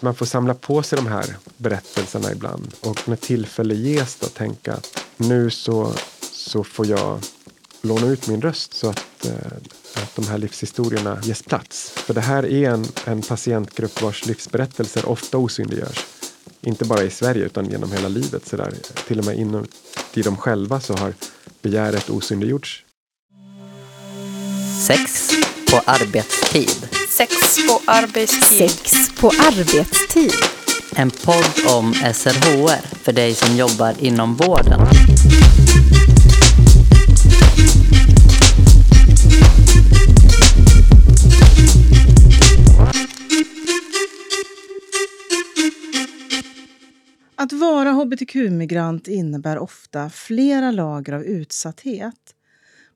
Man får samla på sig de här berättelserna ibland och när tillfälle ges då tänka att nu så, så får jag låna ut min röst så att, eh, att de här livshistorierna ges plats. För det här är en, en patientgrupp vars livsberättelser ofta osynliggörs. Inte bara i Sverige utan genom hela livet. Så där. Till och med inuti dem själva så har begäret osynliggjorts. Sex på arbetstid. Sex på arbetstid. Sex på arbetstid. En podd om SRHR för dig som jobbar inom vården. Att vara hbtq-migrant innebär ofta flera lager av utsatthet.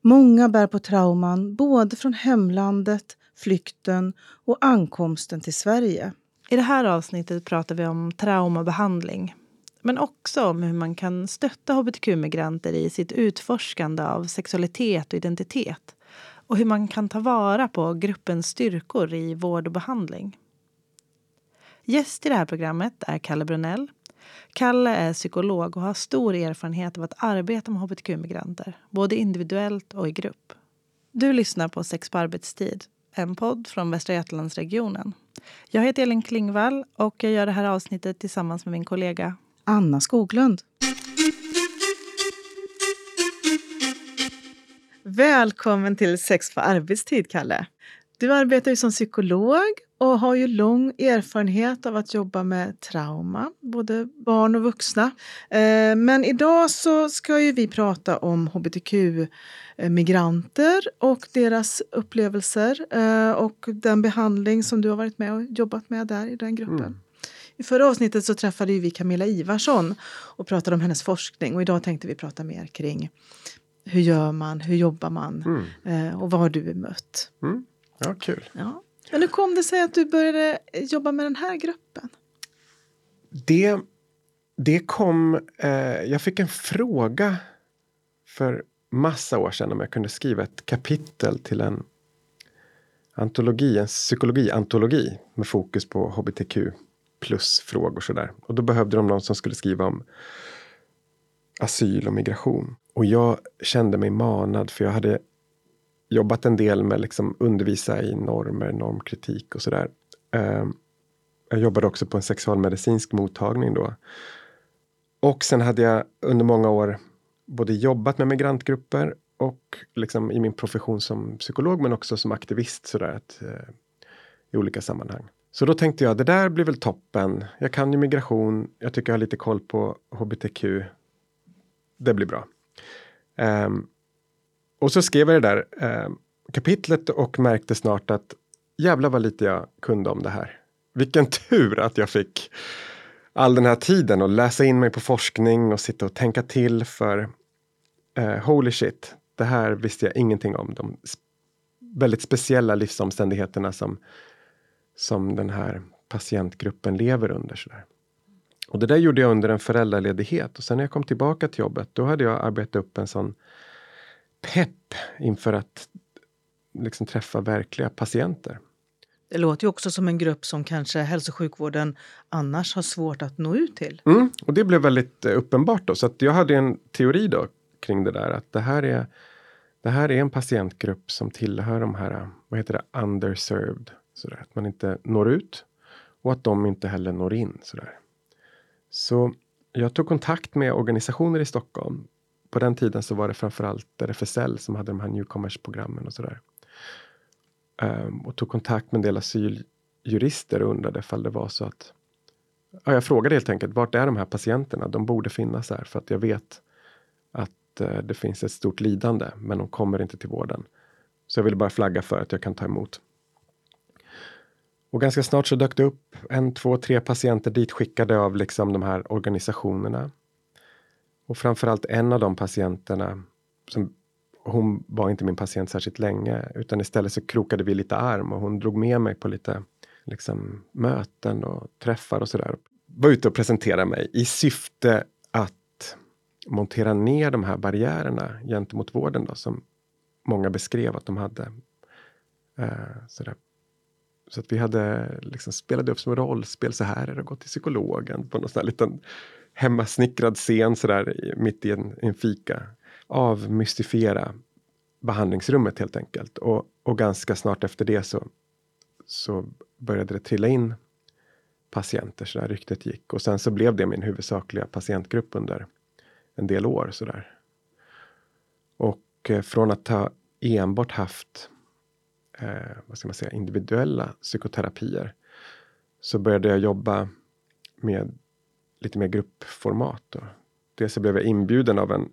Många bär på trauman både från hemlandet, flykten och ankomsten till Sverige. I det här avsnittet pratar vi om traumabehandling. Men också om hur man kan stötta hbtq-migranter i sitt utforskande av sexualitet och identitet. Och hur man kan ta vara på gruppens styrkor i vård och behandling. Gäst i det här programmet är Kalle Brunell. Kalle är psykolog och har stor erfarenhet av att arbeta med hbtq-migranter, både individuellt och i grupp. Du lyssnar på Sex på arbetstid, en podd från Västra Götalandsregionen. Jag heter Elin Klingvall och jag gör det här avsnittet tillsammans med min kollega Anna Skoglund. Välkommen till Sex på arbetstid, Kalle. Du arbetar ju som psykolog och har ju lång erfarenhet av att jobba med trauma, både barn och vuxna. Eh, men idag så ska ju vi prata om hbtq-migranter och deras upplevelser eh, och den behandling som du har varit med och jobbat med där i den gruppen. Mm. I förra avsnittet så träffade vi Camilla Ivarsson och pratade om hennes forskning och idag tänkte vi prata mer kring hur gör man, hur jobbar man mm. Eh, och vad har du mött? Mm. Ja, kul. Ja. Men hur kom det sig att du började jobba med den här gruppen? Det, det kom... Eh, jag fick en fråga för massa år sedan om jag kunde skriva ett kapitel till en antologi, en psykologiantologi med fokus på hbtq plus-frågor sådär. Och då behövde de någon som skulle skriva om asyl och migration. Och jag kände mig manad för jag hade jobbat en del med liksom undervisa i normer, normkritik och sådär. Eh, jag jobbade också på en sexualmedicinsk mottagning då. Och sen hade jag under många år både jobbat med migrantgrupper och liksom i min profession som psykolog men också som aktivist sådär att, eh, i olika sammanhang. Så då tänkte jag, det där blir väl toppen. Jag kan ju migration, jag tycker jag har lite koll på hbtq. Det blir bra. Um, och så skrev jag det där eh, kapitlet och märkte snart att jävla vad lite jag kunde om det här. Vilken tur att jag fick all den här tiden och läsa in mig på forskning och sitta och tänka till för eh, holy shit, det här visste jag ingenting om. De väldigt speciella livsomständigheterna som, som den här patientgruppen lever under. Sådär. Och det där gjorde jag under en föräldraledighet och sen när jag kom tillbaka till jobbet då hade jag arbetat upp en sån pepp inför att liksom träffa verkliga patienter. Det låter ju också som en grupp som kanske hälso och sjukvården annars har svårt att nå ut till. Mm, och det blev väldigt eh, uppenbart då, så att jag hade en teori då kring det där att det här är det här är en patientgrupp som tillhör de här, vad heter det, underserved. Sådär, att man inte når ut och att de inte heller når in. Sådär. Så jag tog kontakt med organisationer i Stockholm på den tiden så var det framförallt RFSL som hade de här newcomers-programmen och sådär. Um, och tog kontakt med en del asyljurister och undrade ifall det var så att ja, jag frågade helt enkelt vart är de här patienterna? De borde finnas här för att jag vet att uh, det finns ett stort lidande, men de kommer inte till vården. Så jag ville bara flagga för att jag kan ta emot. Och ganska snart så dök det upp en, två, tre patienter dit skickade av liksom de här organisationerna. Och framförallt en av de patienterna, som, hon var inte min patient särskilt länge, utan istället så krokade vi lite arm och hon drog med mig på lite liksom, möten och träffar och sådär. Var ute och presenterade mig i syfte att montera ner de här barriärerna gentemot vården då, som många beskrev att de hade. Eh, sådär. Så att vi hade liksom spelade upp små rollspel, så här är det att gå till psykologen på någon sån här liten hemmasnickrad scen så där mitt i en, en fika. Avmystifiera behandlingsrummet helt enkelt. Och, och ganska snart efter det så, så började det trilla in patienter, så där ryktet gick. Och sen så blev det min huvudsakliga patientgrupp under en del år. Så där. Och eh, från att ha enbart haft eh, vad ska man säga, individuella psykoterapier så började jag jobba med lite mer gruppformat. Då. Dels så blev jag inbjuden av en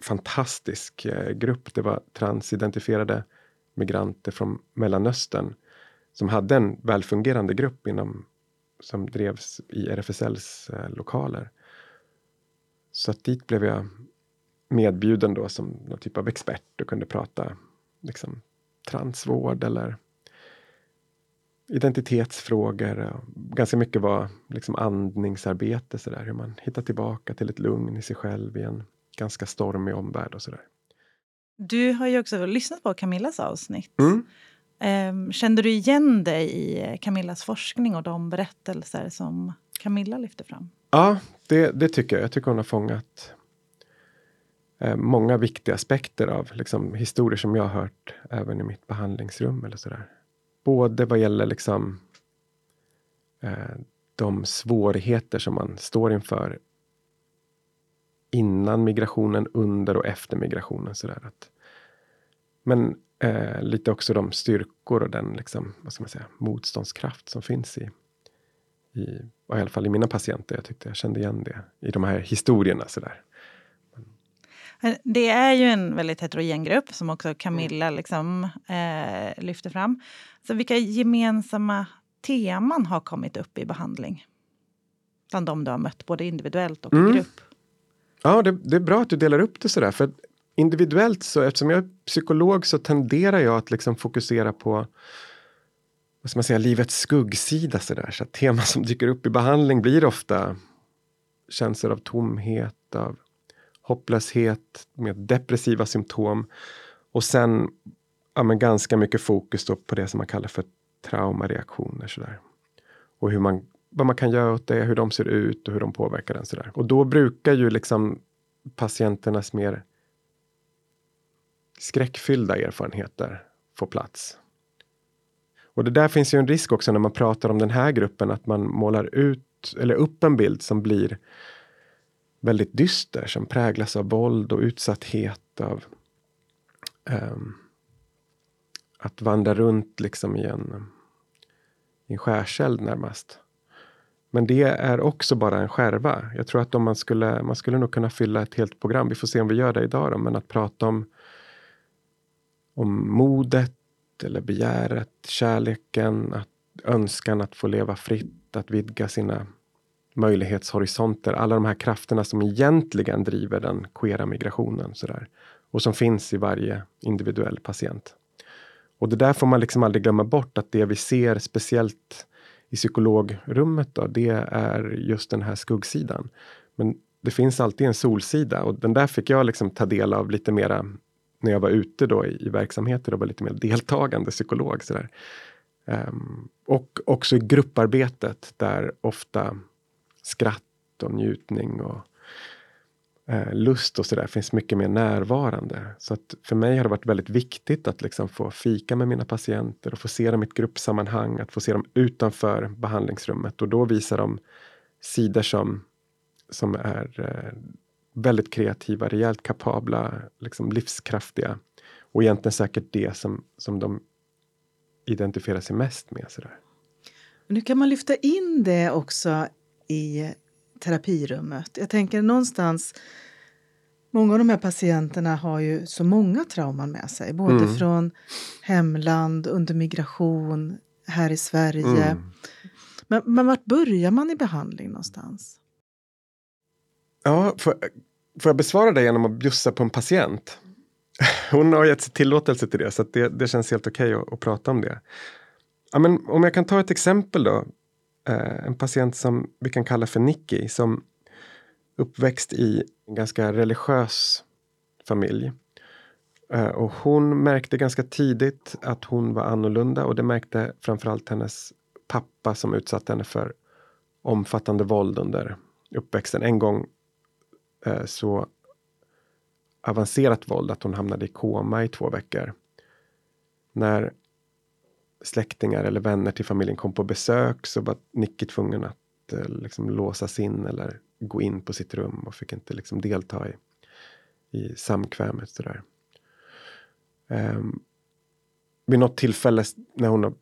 fantastisk eh, grupp. Det var transidentifierade migranter från Mellanöstern som hade en välfungerande grupp inom, som drevs i RFSLs eh, lokaler. Så att dit blev jag medbjuden då som någon typ av expert och kunde prata liksom, transvård eller identitetsfrågor. Ganska mycket var liksom andningsarbete, så där, hur man hittar tillbaka till ett lugn i sig själv i en ganska stormig omvärld och sådär. Du har ju också lyssnat på Camillas avsnitt. Mm. Ehm, kände du igen dig i Camillas forskning och de berättelser som Camilla lyfter fram? Ja, det, det tycker jag. Jag tycker hon har fångat eh, många viktiga aspekter av liksom, historier som jag har hört även i mitt behandlingsrum eller sådär. Både vad gäller liksom eh, de svårigheter som man står inför innan migrationen, under och efter migrationen. Sådär. Att, men eh, lite också de styrkor och den liksom, vad ska man säga, motståndskraft som finns i, i, i alla fall i mina patienter. Jag tyckte jag kände igen det i de här historierna. Sådär. Det är ju en väldigt heterogen grupp som också Camilla liksom, eh, lyfter fram. Så vilka gemensamma teman har kommit upp i behandling? Bland de du har mött, både individuellt och i Mm. grupp. Ja, det, det är bra att du delar upp det sådär. För individuellt så, eftersom jag är psykolog så tenderar jag att liksom fokusera på vad ska man säga, livets skuggsida. Så, där. så att teman som dyker upp i behandling blir ofta känslor av tomhet, av hopplöshet med depressiva symptom. Och sen ja, men ganska mycket fokus då på det som man kallar för traumareaktioner. Så där. Och hur man, vad man kan göra åt det, hur de ser ut och hur de påverkar den. Så där. Och då brukar ju liksom patienternas mer skräckfyllda erfarenheter få plats. Och det där finns ju en risk också när man pratar om den här gruppen att man målar ut eller upp en bild som blir väldigt dyster som präglas av våld och utsatthet av um, att vandra runt liksom i en, i en skärseld närmast. Men det är också bara en skärva. Jag tror att om man skulle, man skulle nog kunna fylla ett helt program, vi får se om vi gör det idag då, men att prata om, om modet eller begäret, kärleken, att, önskan att få leva fritt, att vidga sina möjlighetshorisonter. Alla de här krafterna som egentligen driver den queera migrationen. Sådär. Och som finns i varje individuell patient. Och det där får man liksom aldrig glömma bort att det vi ser speciellt i psykologrummet då, det är just den här skuggsidan. Men det finns alltid en solsida och den där fick jag liksom ta del av lite mera när jag var ute då i, i verksamheter och var lite mer deltagande psykolog. Sådär. Um, ehm, och också i grupparbetet där ofta skratt och njutning och eh, lust och sådär finns mycket mer närvarande. Så att för mig har det varit väldigt viktigt att liksom få fika med mina patienter och få se dem i ett gruppsammanhang, att få se dem utanför behandlingsrummet och då visar de sidor som, som är eh, väldigt kreativa, rejält kapabla, liksom livskraftiga och egentligen säkert det som, som de identifierar sig mest med. Sådär. Nu kan man lyfta in det också i terapirummet. Jag tänker någonstans Många av de här patienterna har ju så många trauman med sig, både Mm. från hemland, under migration, här i Sverige. Mm. Men, men vart börjar man i behandling någonstans? Ja, får, får jag besvara det genom att bjussa på en patient? Hon har gett sig tillåtelse till det, så det, det känns helt okej att, att prata om det. Ja, men om jag kan ta ett exempel då. Eh, en patient som vi kan kalla för Nicky, som uppväxt i en ganska religiös familj. Eh, och hon märkte ganska tidigt att hon var annorlunda och det märkte framförallt hennes pappa som utsatte henne för omfattande våld under uppväxten. En gång eh, så avancerat våld att hon hamnade i koma i två veckor. När släktingar eller vänner till familjen kom på besök så var Nicky tvungen att eh, liksom låsas in eller gå in på sitt rum och fick inte liksom delta i, i samkvämet. Sådär. Um, ehm, vid något tillfälle när hon, har,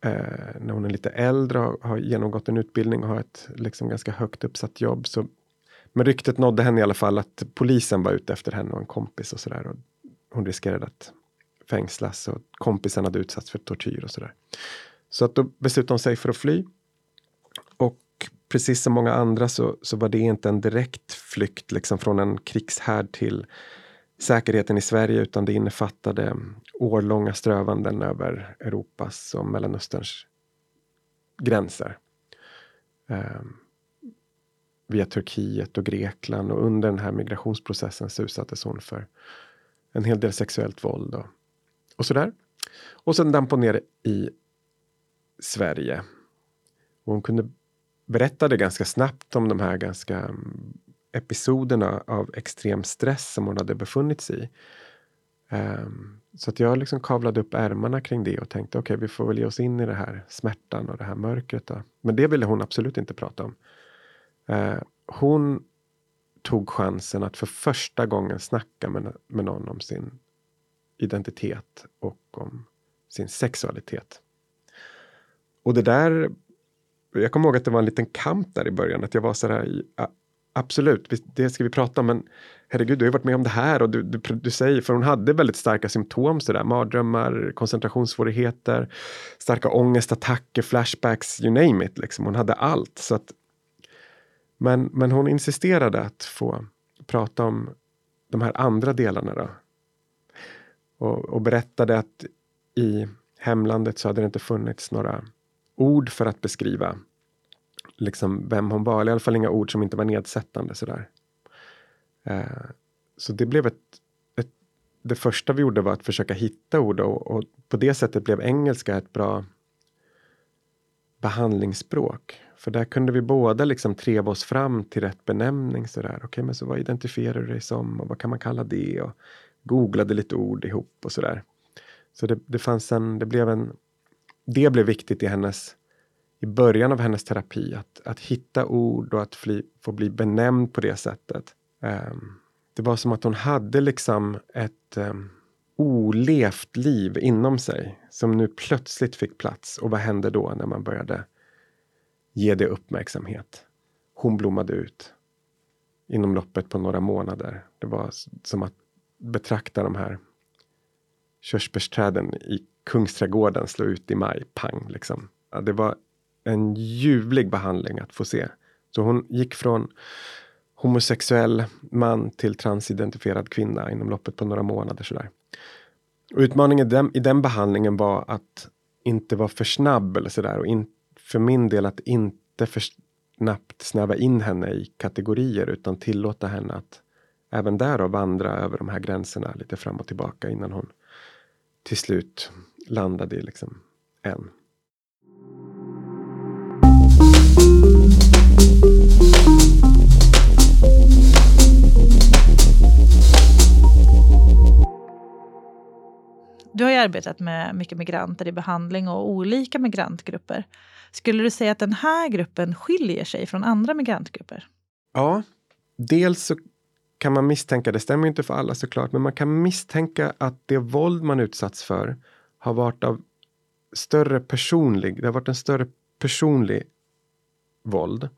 eh, när hon är lite äldre och har, har genomgått en utbildning och har ett liksom ganska högt uppsatt jobb. Så, men ryktet nådde henne i alla fall att polisen var ute efter henne och en kompis och sådär. Hon riskerade att fängslas och kompisen hade utsatts för tortyr och sådär. Så att då beslutade hon sig för att fly. Och precis som många andra så, så var det inte en direkt flykt liksom från en krigshärd till säkerheten i Sverige utan det innefattade årlånga strövanden över Europas och Mellanösterns gränser. Eh, via Turkiet och Grekland och under den här migrationsprocessen så utsattes hon för en hel del sexuellt våld och, och sådär. Och sen damp hon ner i Sverige. Och hon kunde berätta det ganska snabbt om de här ganska mm, episoderna av extrem stress som hon hade befunnit sig i. Um, så att jag liksom kavlade upp ärmarna kring det och tänkte okej, okay, vi får väl ge oss in i det här smärtan och det här mörkret. Då. Men det ville hon absolut inte prata om. Uh, hon tog chansen att för första gången snacka med, med någon om sin identitet och om sin sexualitet. Och det där, jag kommer ihåg att det var en liten kamp där i början, att jag var så här, Absolut, det ska vi prata om. Men herregud, du har ju varit med om det här och du, du, du säger, för hon hade väldigt starka symptom sådär, mardrömmar, koncentrationssvårigheter, starka ångestattacker, flashbacks, you name it. Liksom. Hon hade allt. Så att, men, men hon insisterade att få prata om de här andra delarna. Då. Och, och berättade att i hemlandet så hade det inte funnits några ord för att beskriva liksom vem hon var, eller i alla fall inga ord som inte var nedsättande sådär. Eh, så det blev ett, ett, Det första vi gjorde var att försöka hitta ord och, och på det sättet blev engelska ett bra behandlingsspråk. För där kunde vi båda liksom treva oss fram till rätt benämning. Sådär. Okej, okay, men så vad identifierar du dig som och vad kan man kalla det? Och googlade lite ord ihop och sådär. Så det, det fanns en, det blev en, det blev viktigt i hennes i början av hennes terapi att, att hitta ord och att fly, få bli benämnd på det sättet. Um, det var som att hon hade liksom ett um, olevt liv inom sig som nu plötsligt fick plats. Och vad hände då när man började ge det uppmärksamhet? Hon blommade ut inom loppet på några månader. Det var som att betrakta de här körsbärsträden i Kungsträdgården slå ut i maj, pang liksom. Ja, det var en ljuvlig behandling att få se. Så hon gick från homosexuell man till transidentifierad kvinna inom loppet på några månader. Sådär. Och utmaningen i den, i den behandlingen var att inte vara för snabb eller sådär. Och in, för min del att inte för snabbt snäva in henne i kategorier utan tillåta henne att även där vandra över de här gränserna lite fram och tillbaka innan hon till slut landade i liksom en. Du har ju arbetat med mycket migranter i behandling och olika migrantgrupper. Skulle du säga att den här gruppen skiljer sig från andra migrantgrupper? Ja, dels så kan man misstänka, det stämmer inte för alla såklart, men man kan misstänka att det våld man utsatts för har varit av större personlig, det har varit en större personlig våld.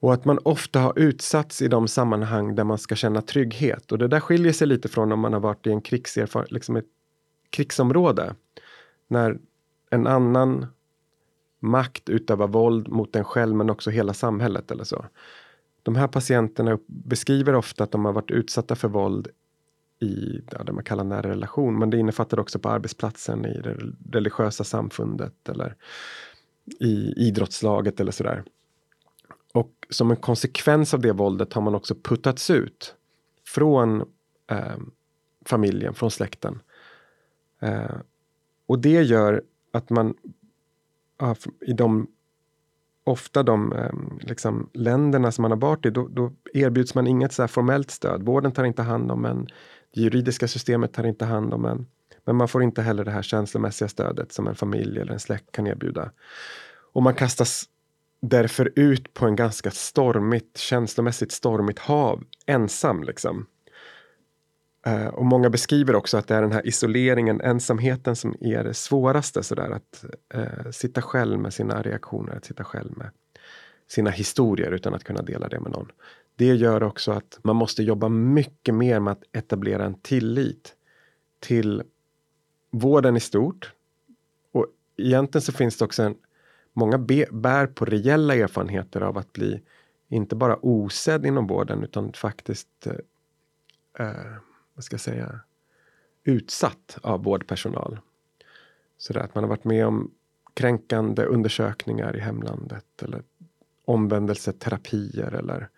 Och att man ofta har utsatts i de sammanhang där man ska känna trygghet. Och det där skiljer sig lite från om man har varit i en liksom ett krigsområde. När en annan makt utövar våld mot en själv men också hela samhället eller så. De här patienterna beskriver ofta att de har varit utsatta för våld i ja, det man kallar nära relation, men det innefattar också på arbetsplatsen, i det religiösa samfundet eller i idrottslaget eller sådär. Och som en konsekvens av det våldet har man också puttats ut från eh, familjen, från släkten. Eh, och det gör att man i de ofta de ehm, liksom, länderna som man har varit i, då, då erbjuds man inget så formellt stöd. Vården tar inte hand om en, det juridiska systemet tar inte hand om en. Men man får inte heller det här känslomässiga stödet som en familj eller en släkt kan erbjuda. Och man kastas därför ut på en ganska stormigt, känslomässigt stormigt hav, ensam liksom. Uh, och många beskriver också att det är den här isoleringen, ensamheten som är det svåraste. Sådär, att uh, sitta själv med sina reaktioner, att sitta själv med sina historier utan att kunna dela det med någon. Det gör också att man måste jobba mycket mer med att etablera en tillit till vården i stort. Och egentligen så finns det också en, många be, bär på reella erfarenheter av att bli inte bara osedd inom vården utan faktiskt uh, vad ska jag säga, utsatt av vårdpersonal. Så där att man har varit med om kränkande undersökningar i hemlandet eller omvändelseterapier eller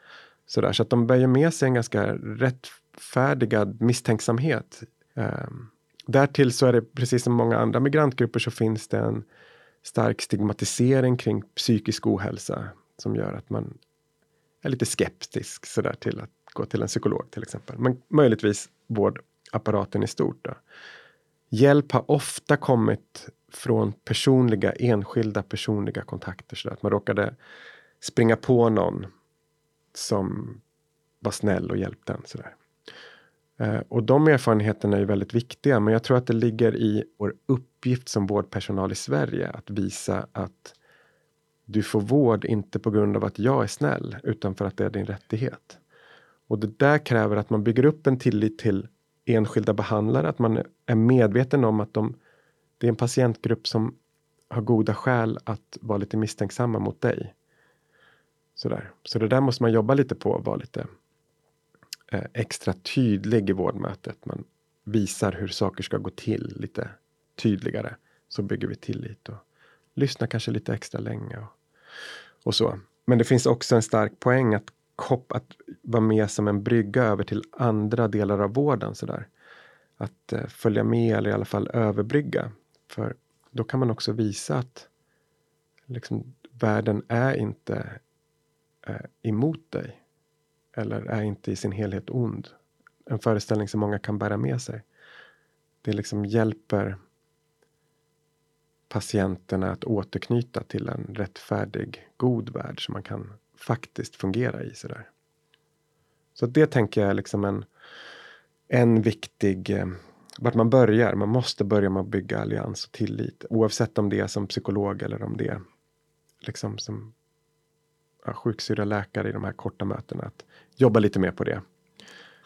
sådär. Så att de bär med sig en ganska rättfärdigad misstänksamhet. Um, därtill så är det precis som många andra migrantgrupper så finns det en stark stigmatisering kring psykisk ohälsa som gör att man är lite skeptisk sådär till att gå till en psykolog till exempel. Men möjligtvis vårdapparaten i stort. Då. Hjälp har ofta kommit från personliga, enskilda personliga kontakter. Så att man råkade springa på någon som var snäll och hjälpte en. Sådär. Eh, och de erfarenheterna är väldigt viktiga, men jag tror att det ligger i vår uppgift som vårdpersonal i Sverige att visa att du får vård inte på grund av att jag är snäll, utan för att det är din rättighet. Och det där kräver att man bygger upp en tillit till enskilda behandlare, att man är medveten om att de, det är en patientgrupp som har goda skäl att vara lite misstänksamma mot dig. Sådär. Så det där måste man jobba lite på, vara lite eh, extra tydlig i vårdmötet. Man visar hur saker ska gå till lite tydligare. Så bygger vi tillit och lyssnar kanske lite extra länge. Och, och så. Men det finns också en stark poäng att kopp, att vara med som en brygga över till andra delar av vården. så där. Att eh, följa med eller i alla fall överbrygga. För då kan man också visa att liksom, världen är inte eh, emot dig. Eller är inte i sin helhet ond. En föreställning som många kan bära med sig. Det liksom hjälper patienterna att återknyta till en rättfärdig, god värld som man kan faktiskt fungera i. Sådär. Så det tänker jag är liksom en, en viktig eh, vart man börjar. Man måste börja med att bygga allians och tillit oavsett om det är som psykolog eller om det är liksom som ja, sjuksyrra-läkare i de här korta mötena. Att jobba lite mer på det.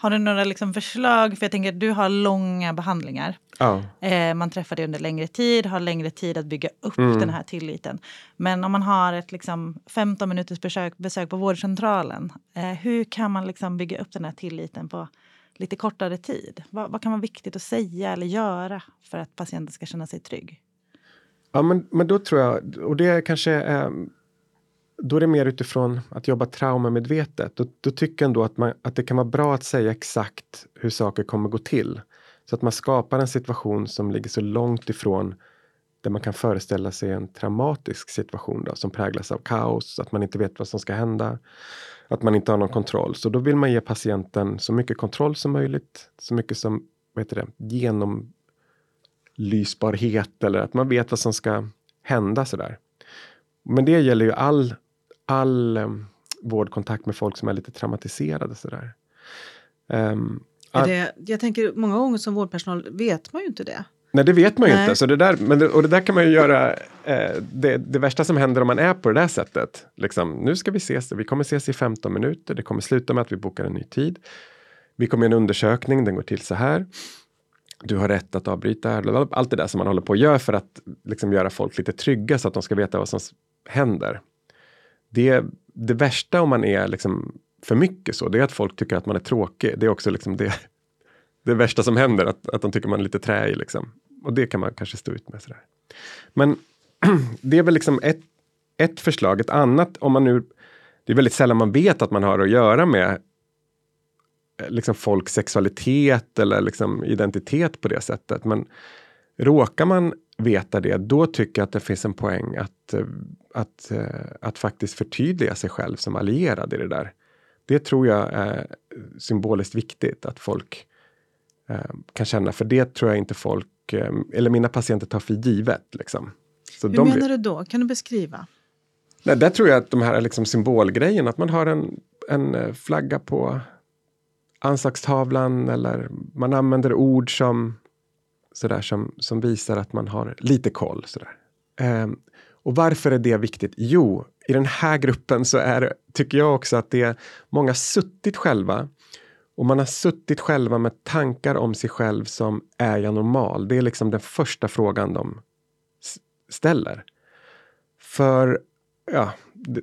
Har du några liksom förslag? För jag tänker att du har långa behandlingar. Ja. Eh, man träffar dig under längre tid, har längre tid att bygga upp Mm. den här tilliten. Men om man har ett liksom 15 minuters besök, besök på vårdcentralen. Eh, hur kan man liksom bygga upp den här tilliten på lite kortare tid? Vad, vad kan vara viktigt att säga eller göra för att patienten ska känna sig trygg? Ja, men, men då tror jag, och det kanske är, då är det mer utifrån att jobba traumamedvetet. Då, då tycker jag ändå att, man, att det kan vara bra att säga exakt hur saker kommer gå till. Så att man skapar en situation som ligger så långt ifrån där man kan föreställa sig en traumatisk situation då, som präglas av kaos, att man inte vet vad som ska hända, att man inte har någon kontroll. Så då vill man ge patienten så mycket kontroll som möjligt, så mycket som vad heter det, genomlysbarhet eller att man vet vad som ska hända sådär. Men det gäller ju all, all um, vårdkontakt med folk som är lite traumatiserade sådär. Um, det, jag tänker många gånger som vårdpersonal vet man ju inte det. Nej, det vet man ju Nej. inte. Så det där, men det, och det där kan man ju göra. Eh, det, det värsta som händer om man är på det där sättet. Liksom, nu ska vi ses, vi kommer ses i 15 minuter. Det kommer sluta med att vi bokar en ny tid. Vi kommer göra en undersökning, den går till så här. Du har rätt att avbryta. Allt det där som man håller på att göra för att liksom, göra folk lite trygga så att de ska veta vad som händer. Det, det värsta om man är liksom, för mycket så, det är att folk tycker att man är tråkig. Det är också liksom det, det värsta som händer, att, att de tycker man är lite träig. Liksom. Och det kan man kanske stå ut med. Sådär. Men det är väl liksom ett, ett förslag. Ett annat, om man nu... Det är väldigt sällan man vet att man har att göra med eh, liksom folks sexualitet eller liksom identitet på det sättet. Men råkar man veta det, då tycker jag att det finns en poäng att, eh, att, eh, att faktiskt förtydliga sig själv som allierad i det där. Det tror jag är symboliskt viktigt att folk eh, kan känna, för det tror jag inte folk, eller mina patienter tar för givet. Liksom. Så Hur menar du då? Kan du beskriva? Nej, där tror jag att de här liksom symbolgrejerna, att man har en, en flagga på anslagstavlan eller man använder ord som sådär som, som visar att man har lite koll. Sådär. Um, och varför är det viktigt? Jo, i den här gruppen så är, tycker jag också att det är många suttit själva och man har suttit själva med tankar om sig själv som är jag normal? Det är liksom den första frågan de ställer. För, ja, det,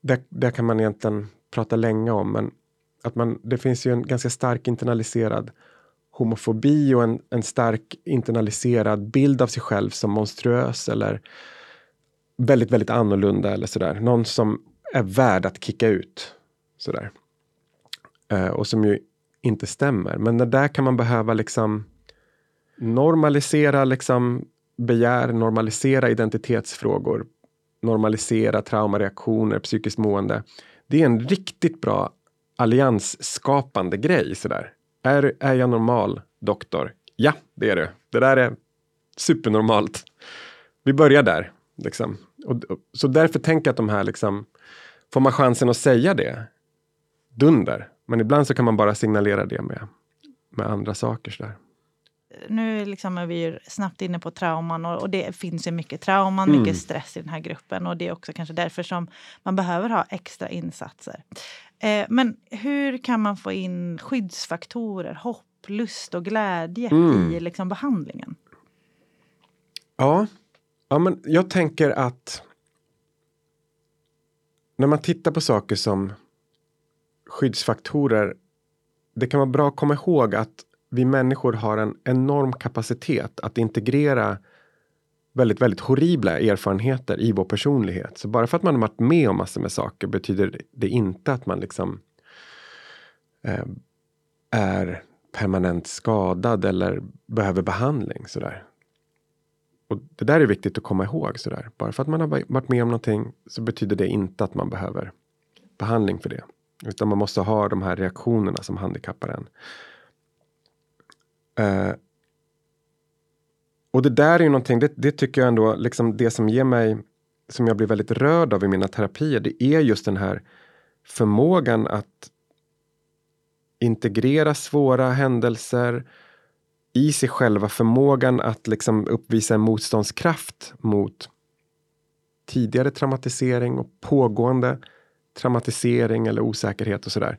det, det kan man egentligen prata länge om, men att man, det finns ju en ganska stark internaliserad homofobi och en, en stark internaliserad bild av sig själv som monstruös eller väldigt, väldigt annorlunda eller sådär. Någon som är värd att kicka ut. Sådär. Eh, och som ju inte stämmer. Men det där kan man behöva liksom normalisera liksom begär, normalisera identitetsfrågor, normalisera traumareaktioner, psykiskt mående. Det är en riktigt bra alliansskapande grej. Sådär. Är, är jag normal, doktor? Ja, det är du. Det där är supernormalt. Vi börjar där. Liksom. Och, och, så därför tänker jag att de här, liksom, får man chansen att säga det, dunder. Men ibland så kan man bara signalera det med, med andra saker. Så där. Nu liksom är vi snabbt inne på trauman och, och det finns ju mycket trauman, mm. mycket stress i den här gruppen och det är också kanske därför som man behöver ha extra insatser. Eh, men hur kan man få in skyddsfaktorer, hopp, lust och glädje mm. i liksom behandlingen? Ja, ja men jag tänker att när man tittar på saker som skyddsfaktorer. Det kan vara bra att komma ihåg att vi människor har en enorm kapacitet att integrera väldigt, väldigt horribla erfarenheter i vår personlighet. Så bara för att man har varit med om massor med saker betyder det inte att man liksom eh, är permanent skadad eller behöver behandling. Sådär. Och det där är viktigt att komma ihåg. Sådär. Bara för att man har varit med om någonting så betyder det inte att man behöver behandling för det. Utan man måste ha de här reaktionerna som handikappar en. Eh, och det där är ju någonting, det, det, tycker jag ändå, liksom det som ger mig, som jag blir väldigt rörd av i mina terapier, det är just den här förmågan att integrera svåra händelser i sig själva, förmågan att liksom uppvisa en motståndskraft mot tidigare traumatisering och pågående traumatisering eller osäkerhet och sådär.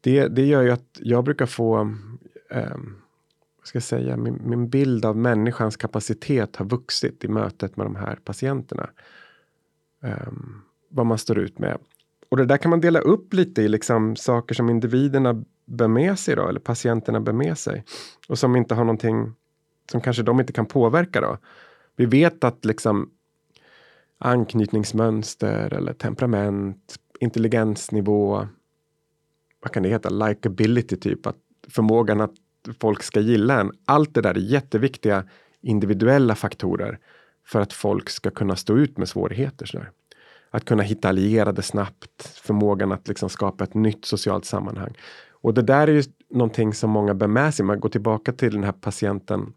Det, det gör ju att jag brukar få, eh, ska jag säga, min, min, bild av människans kapacitet har vuxit i mötet med de här patienterna. Um, vad man står ut med. Och det där kan man dela upp lite i liksom saker som individerna bär med sig då, eller patienterna bär med sig. Och som inte har någonting, som kanske de inte kan påverka då. Vi vet att liksom anknytningsmönster eller temperament, intelligensnivå, vad kan det heta, likability typ, att förmågan att folk ska gilla en. Allt det där är jätteviktiga individuella faktorer för att folk ska kunna stå ut med svårigheter. Sådär. Att kunna hitta allierade snabbt, förmågan att liksom skapa ett nytt socialt sammanhang. Och det där är ju någonting som många bär med sig. Man går tillbaka till den här patienten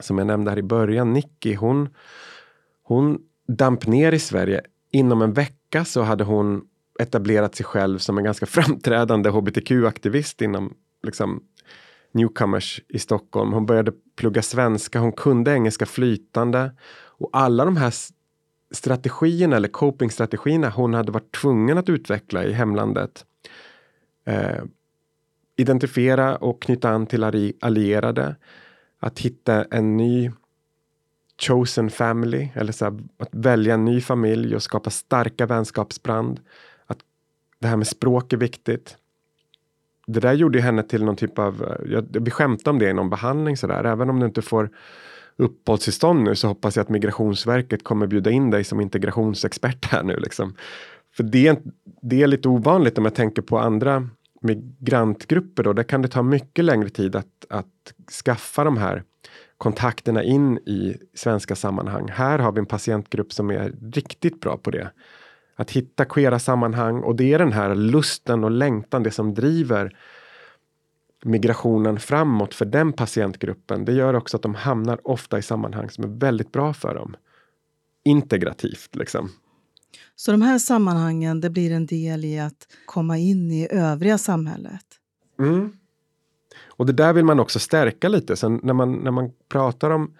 som jag nämnde här i början, Nicky. Hon, hon damp ner i Sverige. Inom en vecka så hade hon etablerat sig själv som en ganska framträdande hbtq-aktivist inom liksom, newcomers i Stockholm. Hon började plugga svenska, hon kunde engelska flytande. Och alla de här strategierna eller copingstrategierna hon hade varit tvungen att utveckla i hemlandet. Eh, identifiera och knyta an till allierade. Att hitta en ny chosen family, eller så här, att välja en ny familj och skapa starka vänskapsbrand Att det här med språk är viktigt. Det där gjorde henne till någon typ av, jag, vi skämtade om det i någon behandling sådär, även om du inte får uppehållstillstånd nu så hoppas jag att Migrationsverket kommer bjuda in dig som integrationsexpert här nu. Liksom. För det, det är lite ovanligt om jag tänker på andra migrantgrupper då, där kan det ta mycket längre tid att, att skaffa de här kontakterna in i svenska sammanhang. Här har vi en patientgrupp som är riktigt bra på det. Att hitta queera sammanhang och det är den här lusten och längtan, det som driver migrationen framåt för den patientgruppen. Det gör också att de hamnar ofta i sammanhang som är väldigt bra för dem. Integrativt liksom. Så de här sammanhangen det blir en del i att komma in i övriga samhället? Mm. Och det där vill man också stärka lite. Sen när man, när man pratar om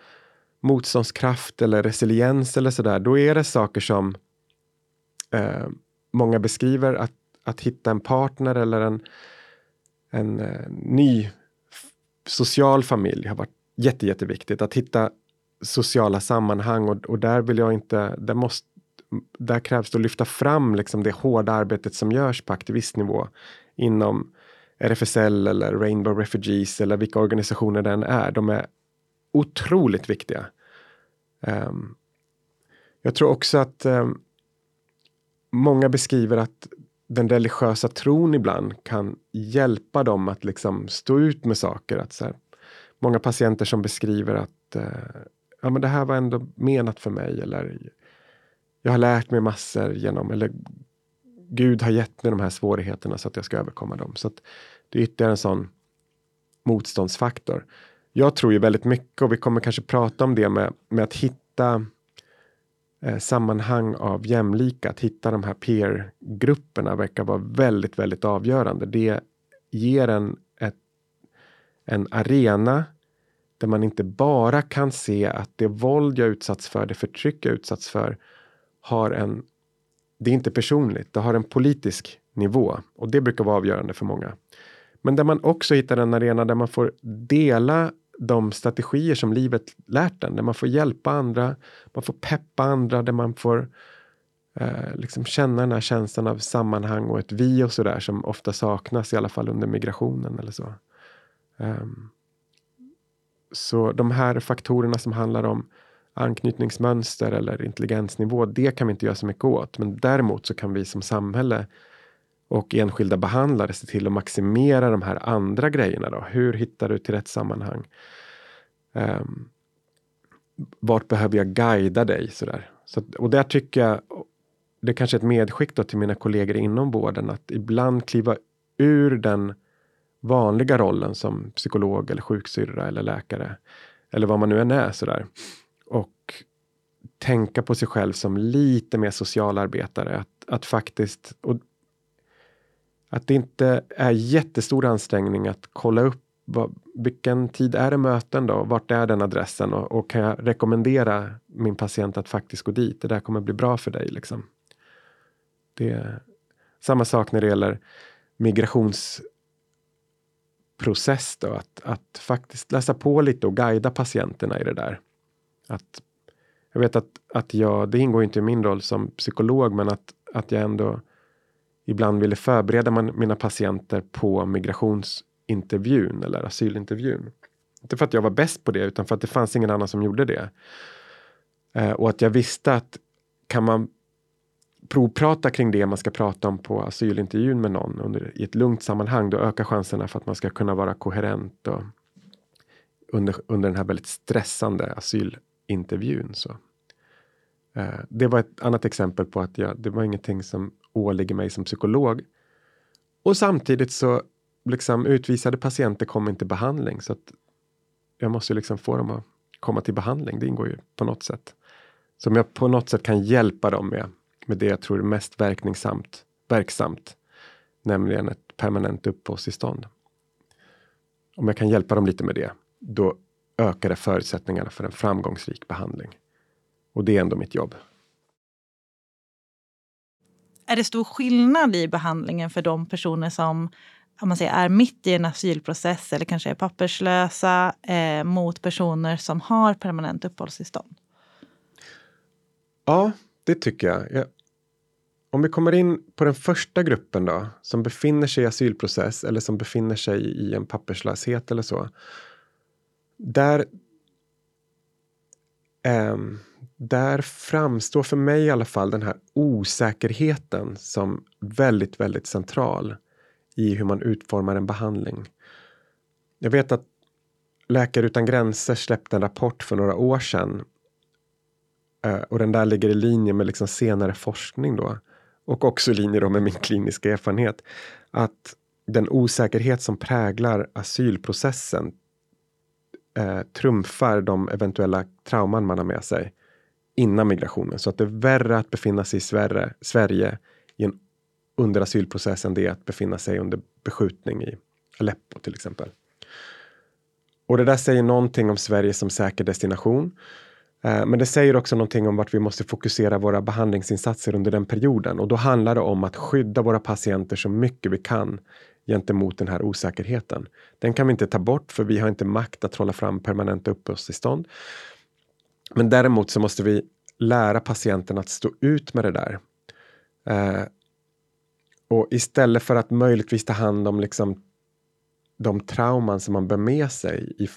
motståndskraft eller resiliens eller sådär, då är det saker som eh, många beskriver att, att hitta en partner eller en, en eh, ny social familj har varit jätte, jätteviktigt. Att hitta sociala sammanhang och, och där vill jag inte, där, måste, där krävs det att lyfta fram liksom det hårda arbetet som görs på aktivistnivå inom RFSL eller Rainbow Refugees eller vilka organisationer den är. De är otroligt viktiga. Um, jag tror också att um, många beskriver att den religiösa tron ibland kan hjälpa dem att liksom stå ut med saker. Att så här, många patienter som beskriver att eh, ja, men det här var ändå menat för mig eller jag har lärt mig massor genom eller Gud har gett mig de här svårigheterna så att jag ska överkomma dem. Så det är ytterligare en sån motståndsfaktor. Jag tror ju väldigt mycket och vi kommer kanske prata om det med, med att hitta Eh, sammanhang av jämlika, att hitta de här peer-grupperna verkar vara väldigt, väldigt avgörande. Det ger en, ett, en arena där man inte bara kan se att det våld jag utsatts för, det förtryck jag utsatts för, har en... Det är inte personligt, det har en politisk nivå och det brukar vara avgörande för många. Men där man också hittar en arena där man får dela de strategier som livet lärt en, där man får hjälpa andra, man får peppa andra, där man får eh, liksom känna den här känslan av sammanhang och ett vi och sådär som ofta saknas, i alla fall under migrationen eller så. Um, så de här faktorerna som handlar om anknytningsmönster eller intelligensnivå, det kan vi inte göra så mycket åt. Men däremot så kan vi som samhälle och enskilda behandlare se till att maximera de här andra grejerna. Då. Hur hittar du till rätt sammanhang? Um, vart behöver jag guida dig? Sådär. Så, och där tycker jag, det är kanske är ett medskick då till mina kollegor inom vården, att ibland kliva ur den vanliga rollen som psykolog eller sjuksyrra eller läkare eller vad man nu än är sådär. Och tänka på sig själv som lite mer socialarbetare. Att, att faktiskt, och att det inte är jättestor ansträngning att kolla upp vad, vilken tid är det möten då? Vart är den adressen? Och, och, kan jag rekommendera min patient att faktiskt gå dit? Det där kommer bli bra för dig. Liksom. Det är samma sak när det gäller migrationsprocess. Då, att, att faktiskt läsa på lite och guida patienterna i det där. Att, jag vet att, att jag, det ingår inte i min roll som psykolog, men att, att jag ändå ibland ville förbereda man, mina patienter på migrationsintervjun eller asylintervjun. Inte för att jag var bäst på det, utan för att det fanns ingen annan som gjorde det. Eh, och att jag visste att kan man provprata kring det man ska prata om på asylintervjun med någon under, i ett lugnt sammanhang, då ökar chanserna för att man ska kunna vara koherent och under, under den här väldigt stressande asylintervjun. Så. Eh, det var ett annat exempel på att jag, det var ingenting som åligger mig som psykolog. Och samtidigt så liksom utvisade patienter kommer inte behandling så att jag måste liksom få dem att komma till behandling. Det ingår ju på något sätt. Så om jag på något sätt kan hjälpa dem med, med det jag tror är mest verkningsamt, verksamt, nämligen ett permanent uppehållstillstånd. Om jag kan hjälpa dem lite med det, då ökar det förutsättningarna för en framgångsrik behandling. Och det är ändå mitt jobb. Är det stor skillnad i behandlingen för de personer som om man säger, är mitt i en asylprocess eller kanske är papperslösa eh, mot personer som har permanent uppehållstillstånd? Ja, det tycker jag. jag. Om vi kommer in på den första gruppen då, som befinner sig i asylprocess eller som befinner sig i en papperslöshet eller så. Där um, där framstår för mig i alla fall den här osäkerheten som väldigt, väldigt central i hur man utformar en behandling. Jag vet att Läkare utan gränser släppte en rapport för några år sedan. Eh, och den där ligger i linje med liksom senare forskning då. Och också i linje med min kliniska erfarenhet. Att den osäkerhet som präglar asylprocessen eh, trumfar de eventuella trauman man har med sig innan migrationen. Så att det är värre att befinna sig i Sverige, Sverige i en, under asylprocessen det är att befinna sig under beskjutning i Aleppo till exempel. Och det där säger någonting om Sverige som säker destination. Eh, men det säger också någonting om vart vi måste fokusera våra behandlingsinsatser under den perioden. Och då handlar det om att skydda våra patienter så mycket vi kan gentemot den här osäkerheten. Den kan vi inte ta bort för vi har inte makt att hålla fram permanenta uppehållstillstånd. Men däremot så måste vi lära patienten att stå ut med det där. Eh, och istället för att möjligtvis ta hand om liksom de trauman som man bär med sig i,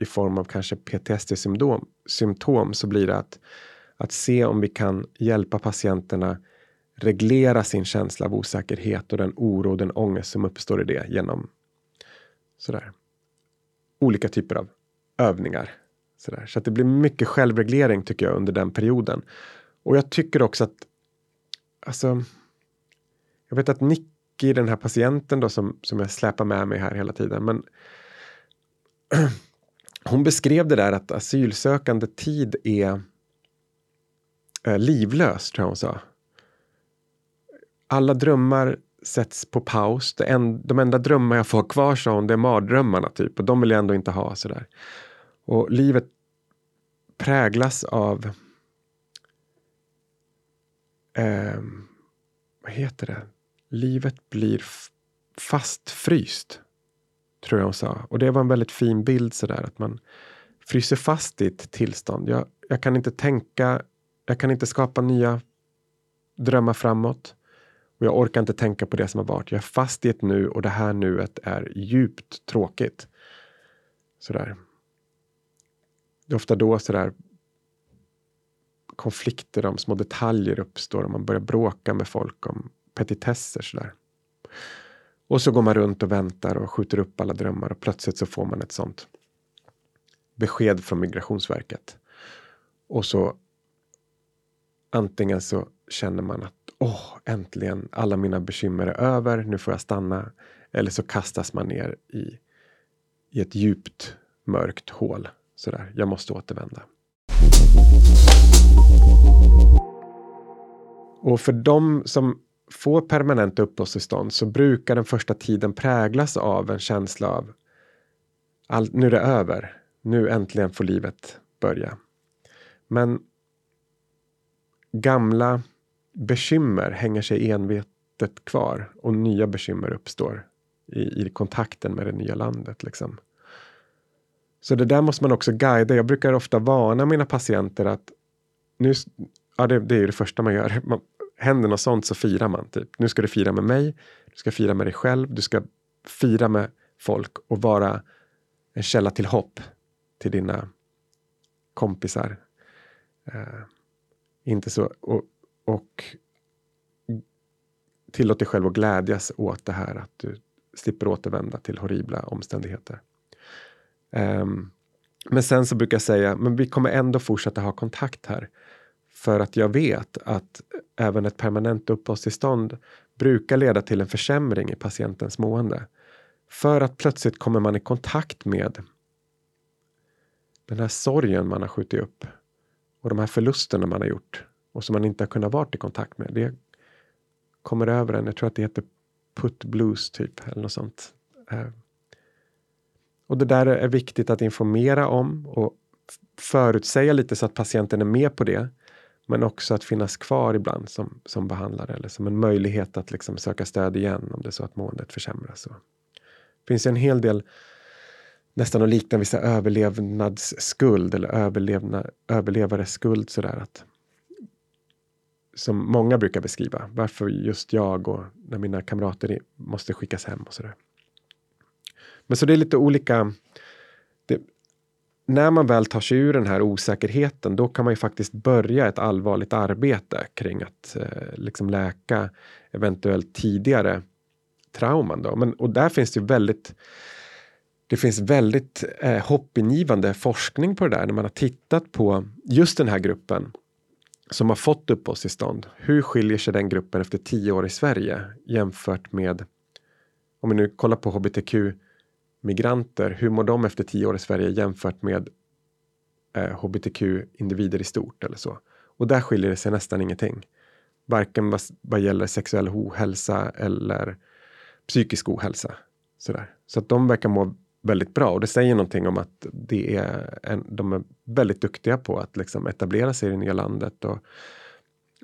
i form av kanske PTSD-symptom symptom, så blir det att, att se om vi kan hjälpa patienterna reglera sin känsla av osäkerhet och den oro och den ångest som uppstår i det genom sådär, olika typer av övningar. Sådär. Så att det blir mycket självreglering tycker jag under den perioden. Och jag tycker också att alltså, jag vet att Nicky, den här patienten då som, som jag släpar med mig här hela tiden, men hon beskrev det där att asylsökande tid är eh, livlös, tror jag hon sa alla drömmar sätts på paus. Det en, de enda drömmar jag får kvar, sa hon, det är mardrömmarna typ. Och de vill jag ändå inte ha sådär. Och livet präglas av eh, vad heter det? Livet blir fastfryst. Tror jag hon sa. Och det var en väldigt fin bild sådär att man fryser fast i ett tillstånd. Jag, jag kan inte tänka, jag kan inte skapa nya drömmar framåt. Och jag orkar inte tänka på det som har varit. Jag är fast i ett nu och det här nuet är djupt tråkigt. Sådär. Det är ofta då sådär konflikter om små detaljer uppstår och man börjar bråka med folk om petitesser sådär. Och så går man runt och väntar och skjuter upp alla drömmar och plötsligt så får man ett sånt besked från Migrationsverket. Och så antingen så känner man att åh, äntligen, alla mina bekymmer är över, nu får jag stanna. Eller så kastas man ner i, i ett djupt mörkt hål. Sådär, jag måste återvända. Och för de som får permanent uppehållstillstånd så brukar den första tiden präglas av en känsla av all, nu är det över. Nu äntligen får livet börja. Men gamla bekymmer hänger sig envetet kvar och nya bekymmer uppstår i, i kontakten med det nya landet. Liksom. Så det där måste man också guida. Jag brukar ofta varna mina patienter att nu, ja, det, det är ju det första man gör. Man, händer något sånt så firar man. Typ. Nu ska du fira med mig, du ska fira med dig själv, du ska fira med folk och vara en källa till hopp till dina kompisar. Uh, inte så, och och tillåt dig själv att glädjas åt det här att du slipper återvända till horribla omständigheter. Um, men sen så brukar jag säga, men vi kommer ändå fortsätta ha kontakt här. För att jag vet att även ett permanent uppehållstillstånd brukar leda till en försämring i patientens mående. För att plötsligt kommer man i kontakt med den här sorgen man har skjutit upp och de här förlusterna man har gjort och som man inte har kunnat vara i kontakt med. Det kommer över en, jag tror att det heter put blues typ eller något sånt. Ehm. Och det där är viktigt att informera om och förutsäga lite så att patienten är med på det. Men också att finnas kvar ibland som, som behandlare eller som en möjlighet att liksom söka stöd igen om det är så att måendet försämras. Så. Det finns en hel del nästan att likna vissa överlevnadsskuld eller överlevna, överlevares skuld sådär att som många brukar beskriva. Varför just jag och när mina kamrater måste skickas hem och sådär. Men så det är lite olika. Det, när man väl tar sig ur den här osäkerheten, då kan man ju faktiskt börja ett allvarligt arbete kring att eh, liksom läka eventuellt tidigare trauman. Då. Men, och där finns det ju väldigt det finns väldigt eh, hoppingivande forskning på det där när man har tittat på just den här gruppen som har fått uppehållstillstånd. Hur skiljer sig den gruppen efter tio år i Sverige jämfört med om vi nu kollar på hbtq migranter, hur mår de efter tio år i Sverige jämfört med eh, hbtq-individer i stort eller så? Och där skiljer det sig nästan ingenting. Varken vad, vad gäller sexuell ohälsa eller psykisk ohälsa. Sådär. Så att de verkar må väldigt bra och det säger någonting om att det är en, de är väldigt duktiga på att liksom etablera sig i det nya landet och,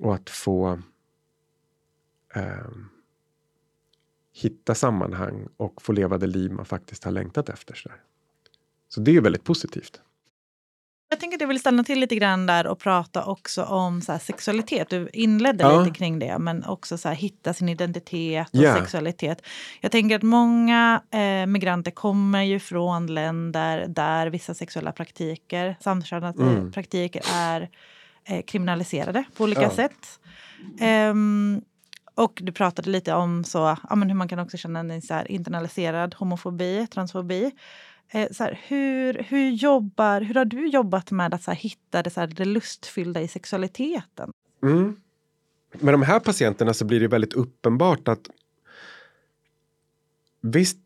och att få eh, hitta sammanhang och få leva det liv man faktiskt har längtat efter. Så, så det är väldigt positivt. Jag tänker att jag vill stanna till lite grann där och prata också om så sexualitet. Du inledde ja. lite kring det, men också så hitta sin identitet och yeah. sexualitet. Jag tänker att många eh, migranter kommer ju från länder där vissa sexuella praktiker, samkönade mm. praktiker, är eh, kriminaliserade på olika ja. sätt. Um, och du pratade lite om så, ja, men hur man kan också känna en så internaliserad homofobi, transfobi. Eh, så här, hur, hur, jobbar, hur har du jobbat med att så här, hitta det, så här, det lustfyllda i sexualiteten? Mm. Med de här patienterna så blir det väldigt uppenbart att visst,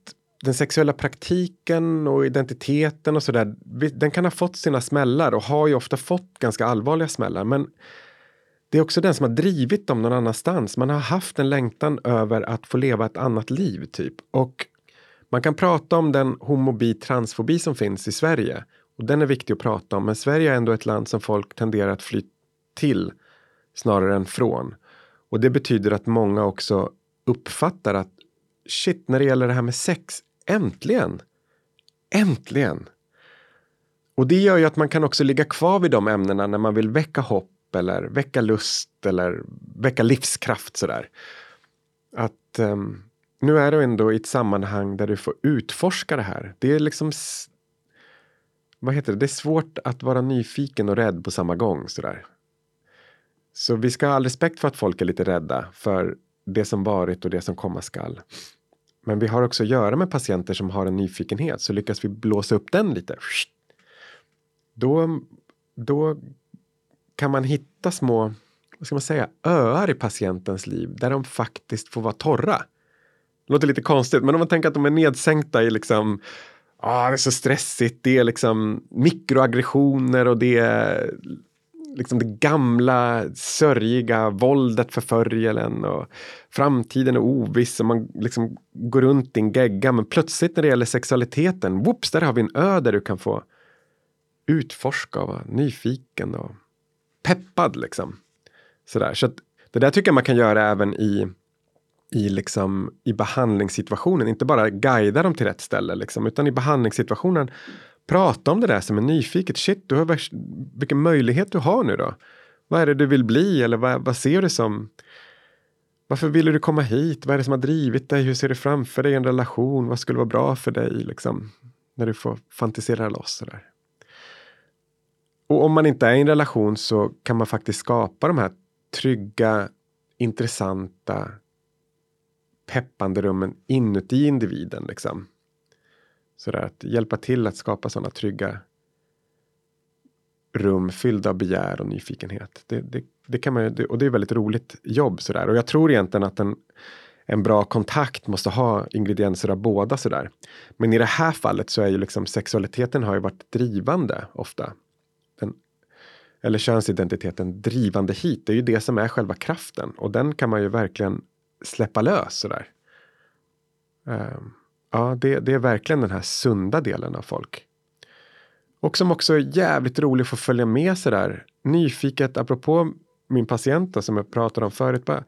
den sexuella praktiken och identiteten och sådär, den kan ha fått sina smällar och har ju ofta fått ganska allvarliga smällar. Men det är också den som har drivit dem någon annanstans. Man har haft en längtan över att få leva ett annat liv, typ. Och man kan prata om den homobi transfobi som finns i Sverige. Och den är viktig att prata om, men Sverige är ändå ett land som folk tenderar att fly till snarare än från. Och det betyder att många också uppfattar att shit, när det gäller det här med sex, äntligen! Äntligen! Och det gör ju att man kan också ligga kvar vid de ämnena när man vill väcka hopp eller väcka lust eller väcka livskraft sådär. Att um, nu är du ändå i ett sammanhang där du får utforska det här. Det är liksom vad heter det? Det är svårt att vara nyfiken och rädd på samma gång. Sådär. Så vi ska ha all respekt för att folk är lite rädda för det som varit och det som komma skall. Men vi har också att göra med patienter som har en nyfikenhet, så lyckas vi blåsa upp den lite. Då, då kan man hitta små, vad ska man säga, öar i patientens liv där de faktiskt får vara torra. Det låter lite konstigt, men om man tänker att de är nedsänkta i liksom ah, det är så stressigt, det är liksom mikroaggressioner och det är liksom det gamla sörjiga våldet förföljer en och framtiden är oviss och man liksom går runt i en gegga. Men plötsligt när det gäller sexualiteten, whoops, där har vi en ö där du kan få utforska och vara nyfiken och peppad liksom. Sådär. Så det där tycker jag man kan göra även i i, liksom, i behandlingssituationen. Inte bara guida dem till rätt ställe, liksom, utan i behandlingssituationen prata om det där som är nyfiket. Shit, du har vilken möjlighet du har nu då. Vad är det du vill bli eller vad, vad ser du som varför ville du komma hit? Vad är det som har drivit dig? Hur ser du framför dig en relation? Vad skulle vara bra för dig? Liksom, när du får fantisera loss. Sådär. Och om man inte är i en relation så kan man faktiskt skapa de här trygga, intressanta, peppande rummen inuti individen. Liksom. Sådär att hjälpa till att skapa sådana trygga rum fyllda av begär och nyfikenhet. Det, det, det kan man, och det är väldigt roligt jobb. sådär. Och jag tror egentligen att en, en bra kontakt måste ha ingredienser av båda. sådär. Men i det här fallet så är ju liksom sexualiteten har ju varit drivande ofta. Eller könsidentiteten drivande hit. Det är ju det som är själva kraften och den kan man ju verkligen släppa lös sådär. Um, ja, det, det är verkligen den här sunda delen av folk. Och som också är jävligt rolig att få följa med sådär nyfiket apropå min patient då, som jag pratade om förut. Bara,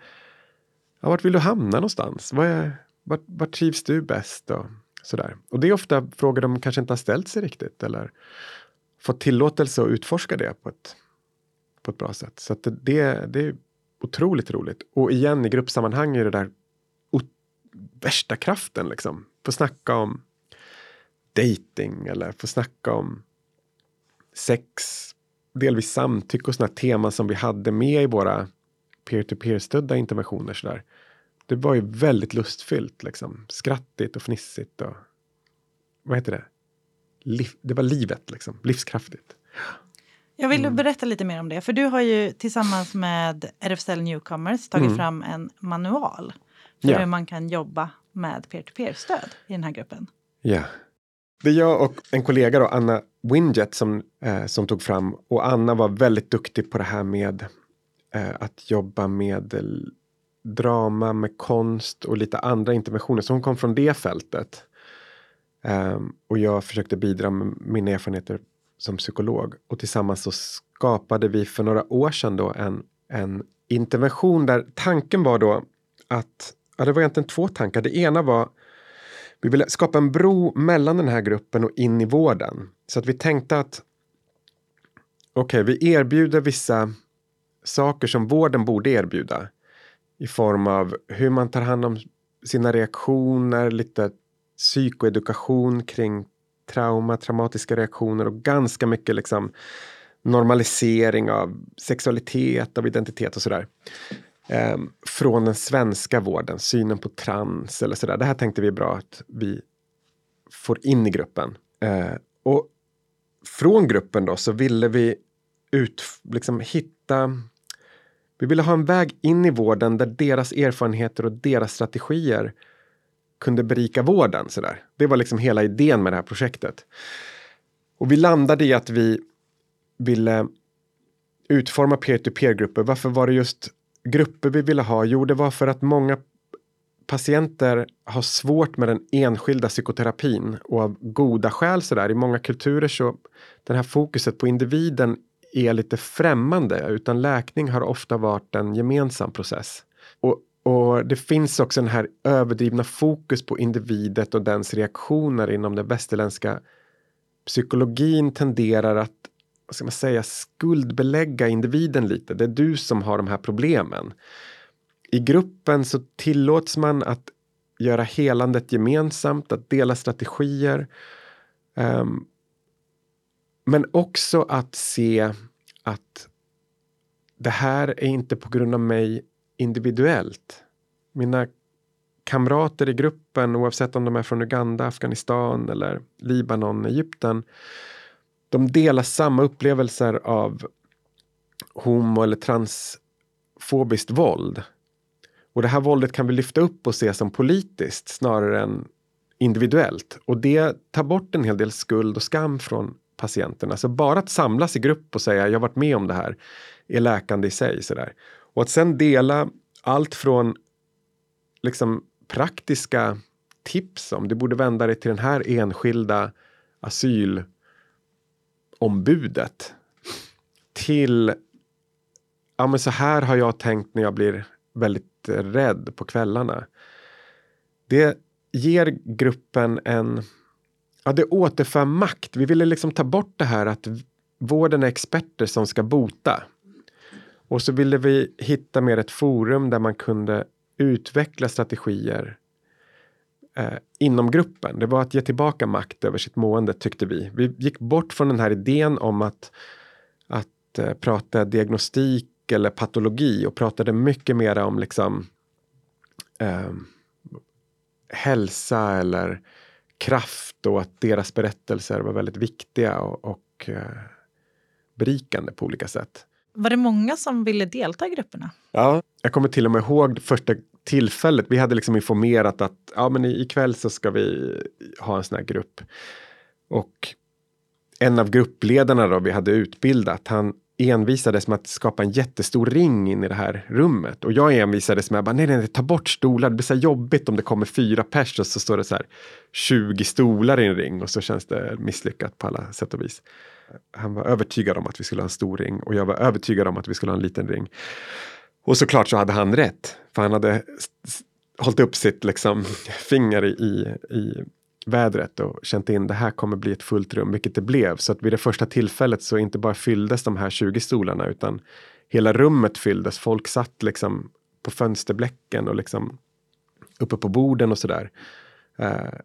ja, vart vill du hamna någonstans? Vad är, vart, vart trivs du bäst? Och, sådär. och det är ofta frågor de kanske inte har ställt sig riktigt eller fått tillåtelse att utforska det på ett, på ett bra sätt. Så det, det, det är otroligt roligt. Och igen i gruppsammanhang är det där värsta kraften liksom. Få snacka om dating eller få snacka om sex, delvis samtycke och sådana teman som vi hade med i våra peer-to-peer stödda interventioner. Så där. det var ju väldigt lustfyllt, liksom. skrattigt och fnissigt. Och, vad heter det? Det var livet, liksom. livskraftigt. Jag vill berätta lite mer om det. För du har ju tillsammans med RFSL Newcomers tagit Mm. fram en manual för Ja. hur man kan jobba med peer-to-peer-stöd i den här gruppen. Ja. Det är jag och en kollega då, Anna Winget som, eh, som tog fram och Anna var väldigt duktig på det här med eh, att jobba med drama, med konst och lite andra interventioner. Så hon kom från det fältet. Um, och jag försökte bidra med mina erfarenheter som psykolog. Och tillsammans så skapade vi för några år sedan då en, en intervention där tanken var då att, ja det var egentligen två tankar. Det ena var vi ville skapa en bro mellan den här gruppen och in i vården. Så att vi tänkte att okej, vi erbjuder vissa saker som vården borde erbjuda. I form av hur man tar hand om sina reaktioner, lite psykoedukation kring trauma, traumatiska reaktioner och ganska mycket liksom normalisering av sexualitet, av identitet och sådär. Ehm, från den svenska vården, synen på trans eller sådär. Det här tänkte vi är bra att vi får in i gruppen. Eh, och från gruppen då så ville vi ut, liksom hitta vi ville ha en väg in i vården där deras erfarenheter och deras strategier kunde berika vården. så där. Det var liksom hela idén med det här projektet. Och vi landade i att vi ville utforma peer-to-peer-grupper. Varför var det just grupper vi ville ha? Jo, det var för att många patienter har svårt med den enskilda psykoterapin och av goda skäl sådär. I många kulturer så den här fokuset på individen är lite främmande utan läkning har ofta varit en gemensam process. Och, det finns också den här överdrivna fokus på individet och dens reaktioner inom den västerländska psykologin tenderar att vad ska man säga, skuldbelägga individen lite. Det är du som har de här problemen. I gruppen så tillåts man att göra helandet gemensamt, att dela strategier. Um, men också att se att det här är inte på grund av mig individuellt. Mina kamrater i gruppen, oavsett om de är från Uganda, Afghanistan eller Libanon, Egypten, de delar samma upplevelser av homo eller transfobiskt våld. Och det här våldet kan vi lyfta upp och se som politiskt snarare än individuellt. Och det tar bort en hel del skuld och skam från patienterna. Så bara att samlas i grupp och säga jag har varit med om det här är läkande i sig. Sådär. Och att sen dela allt från liksom praktiska tips om du borde vända dig till den här enskilda asylombudet till ja men så här har jag tänkt när jag blir väldigt rädd på kvällarna. Det ger gruppen en Ja, det återför makt. Vi ville liksom ta bort det här att vården är experter som ska bota. Och så ville vi hitta mer ett forum där man kunde utveckla strategier eh, inom gruppen. Det var att ge tillbaka makt över sitt mående tyckte vi. Vi gick bort från den här idén om att, att eh, prata diagnostik eller patologi och pratade mycket mer om liksom eh, hälsa eller kraft och att deras berättelser var väldigt viktiga och, och eh, berikande på olika sätt. Var det många som ville delta i grupperna? Ja, jag kommer till och med ihåg det första tillfället. Vi hade liksom informerat att ja, men ikväll så ska vi ha en sån här grupp. Och en av gruppledarna då vi hade utbildat, han envisades med att skapa en jättestor ring in i det här rummet. Och jag envisades med att nej, nej, nej, ta bort stolar. Det blir så jobbigt om det kommer fyra pers och så står det så här 20 stolar i en ring och så känns det misslyckat på alla sätt och vis. Han var övertygad om att vi skulle ha en stor ring och jag var övertygad om att vi skulle ha en liten ring. Och såklart så hade han rätt, för han hade hållit upp sitt liksom, finger i, i vädret och känt in det här kommer bli ett fullt rum, vilket det blev. Så att vid det första tillfället så inte bara fylldes de här 20 stolarna utan hela rummet fylldes. Folk satt liksom på fönsterbläcken och liksom uppe på borden och sådär. Eh,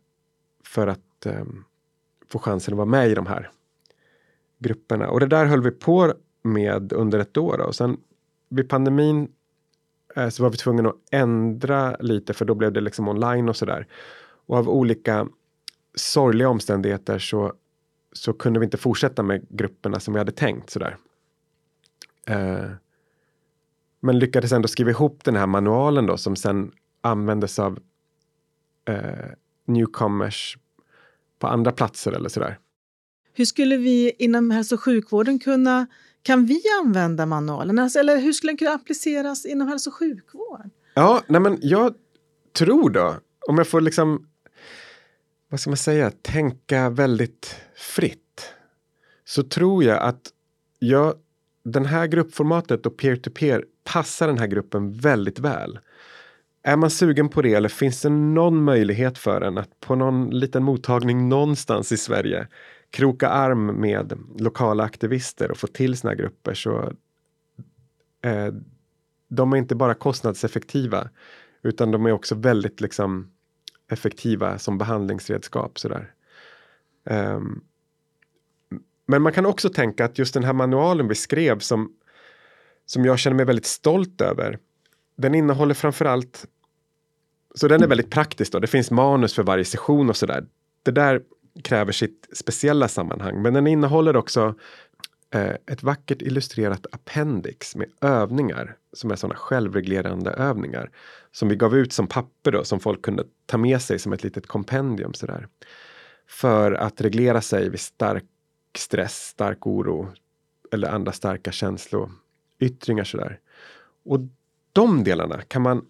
för att eh, få chansen att vara med i de här grupperna. Och det där höll vi på med under ett år. Då. Och sen vid pandemin eh, så var vi tvungna att ändra lite för då blev det liksom online och sådär. Och av olika sorgliga omständigheter så, så kunde vi inte fortsätta med grupperna som vi hade tänkt sådär. Eh, men lyckades ändå skriva ihop den här manualen då som sen användes av eh, newcomers på andra platser eller sådär. Hur skulle vi inom hälso och sjukvården kunna, kan vi använda manualen? Alltså, eller hur skulle den kunna appliceras inom hälso och sjukvård? Ja, nej men jag tror då, om jag får liksom, vad ska man säga, tänka väldigt fritt. Så tror jag att jag, den här gruppformatet och peer-to-peer passar den här gruppen väldigt väl. Är man sugen på det eller finns det någon möjlighet för en att på någon liten mottagning någonstans i Sverige kroka arm med lokala aktivister och få till sina grupper så eh, de är inte bara kostnadseffektiva utan de är också väldigt liksom effektiva som behandlingsredskap. Sådär. Um, men man kan också tänka att just den här manualen vi skrev som, som jag känner mig väldigt stolt över. Den innehåller framförallt så den är väldigt praktisk. Då. Det finns manus för varje session och sådär. Det där kräver sitt speciella sammanhang. Men den innehåller också eh, ett vackert illustrerat appendix med övningar som är sådana självreglerande övningar. Som vi gav ut som papper då, som folk kunde ta med sig som ett litet kompendium sådär. För att reglera sig vid stark stress, stark oro eller andra starka känsloyttringar sådär. Och de delarna kan man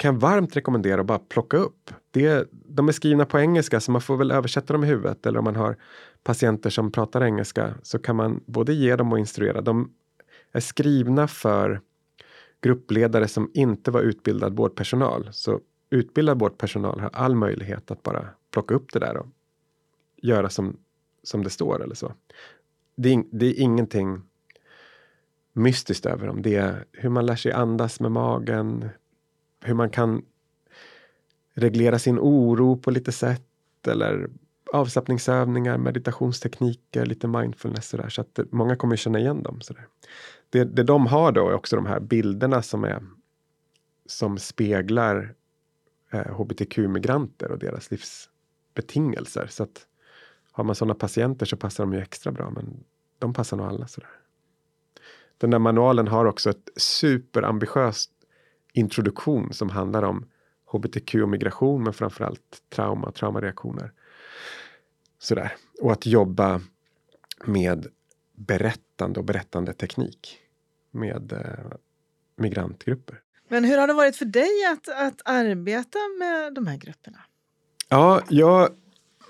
kan jag varmt rekommendera att bara plocka upp. Det, de är skrivna på engelska så man får väl översätta dem i huvudet eller om man har patienter som pratar engelska så kan man både ge dem och instruera. De är skrivna för gruppledare som inte var utbildad vårdpersonal. Så utbildad vårdpersonal har all möjlighet att bara plocka upp det där och göra som, som det står eller så. Det är, det är ingenting mystiskt över dem. Det är hur man lär sig andas med magen, hur man kan reglera sin oro på lite sätt eller avslappningsövningar, meditationstekniker, lite mindfulness sådär. Så att många kommer känna igen dem. Sådär. Det, det de har då är också de här bilderna som är som speglar eh, hbtq-migranter och deras livsbetingelser. Så att har man sådana patienter så passar de ju extra bra, men de passar nog alla. Sådär. Den där manualen har också ett superambitiöst introduktion som handlar om hbtq och migration men framförallt trauma, traumareaktioner. Sådär. Och att jobba med berättande och berättande teknik med eh, migrantgrupper. Men hur har det varit för dig att, att arbeta med de här grupperna? Ja, jag,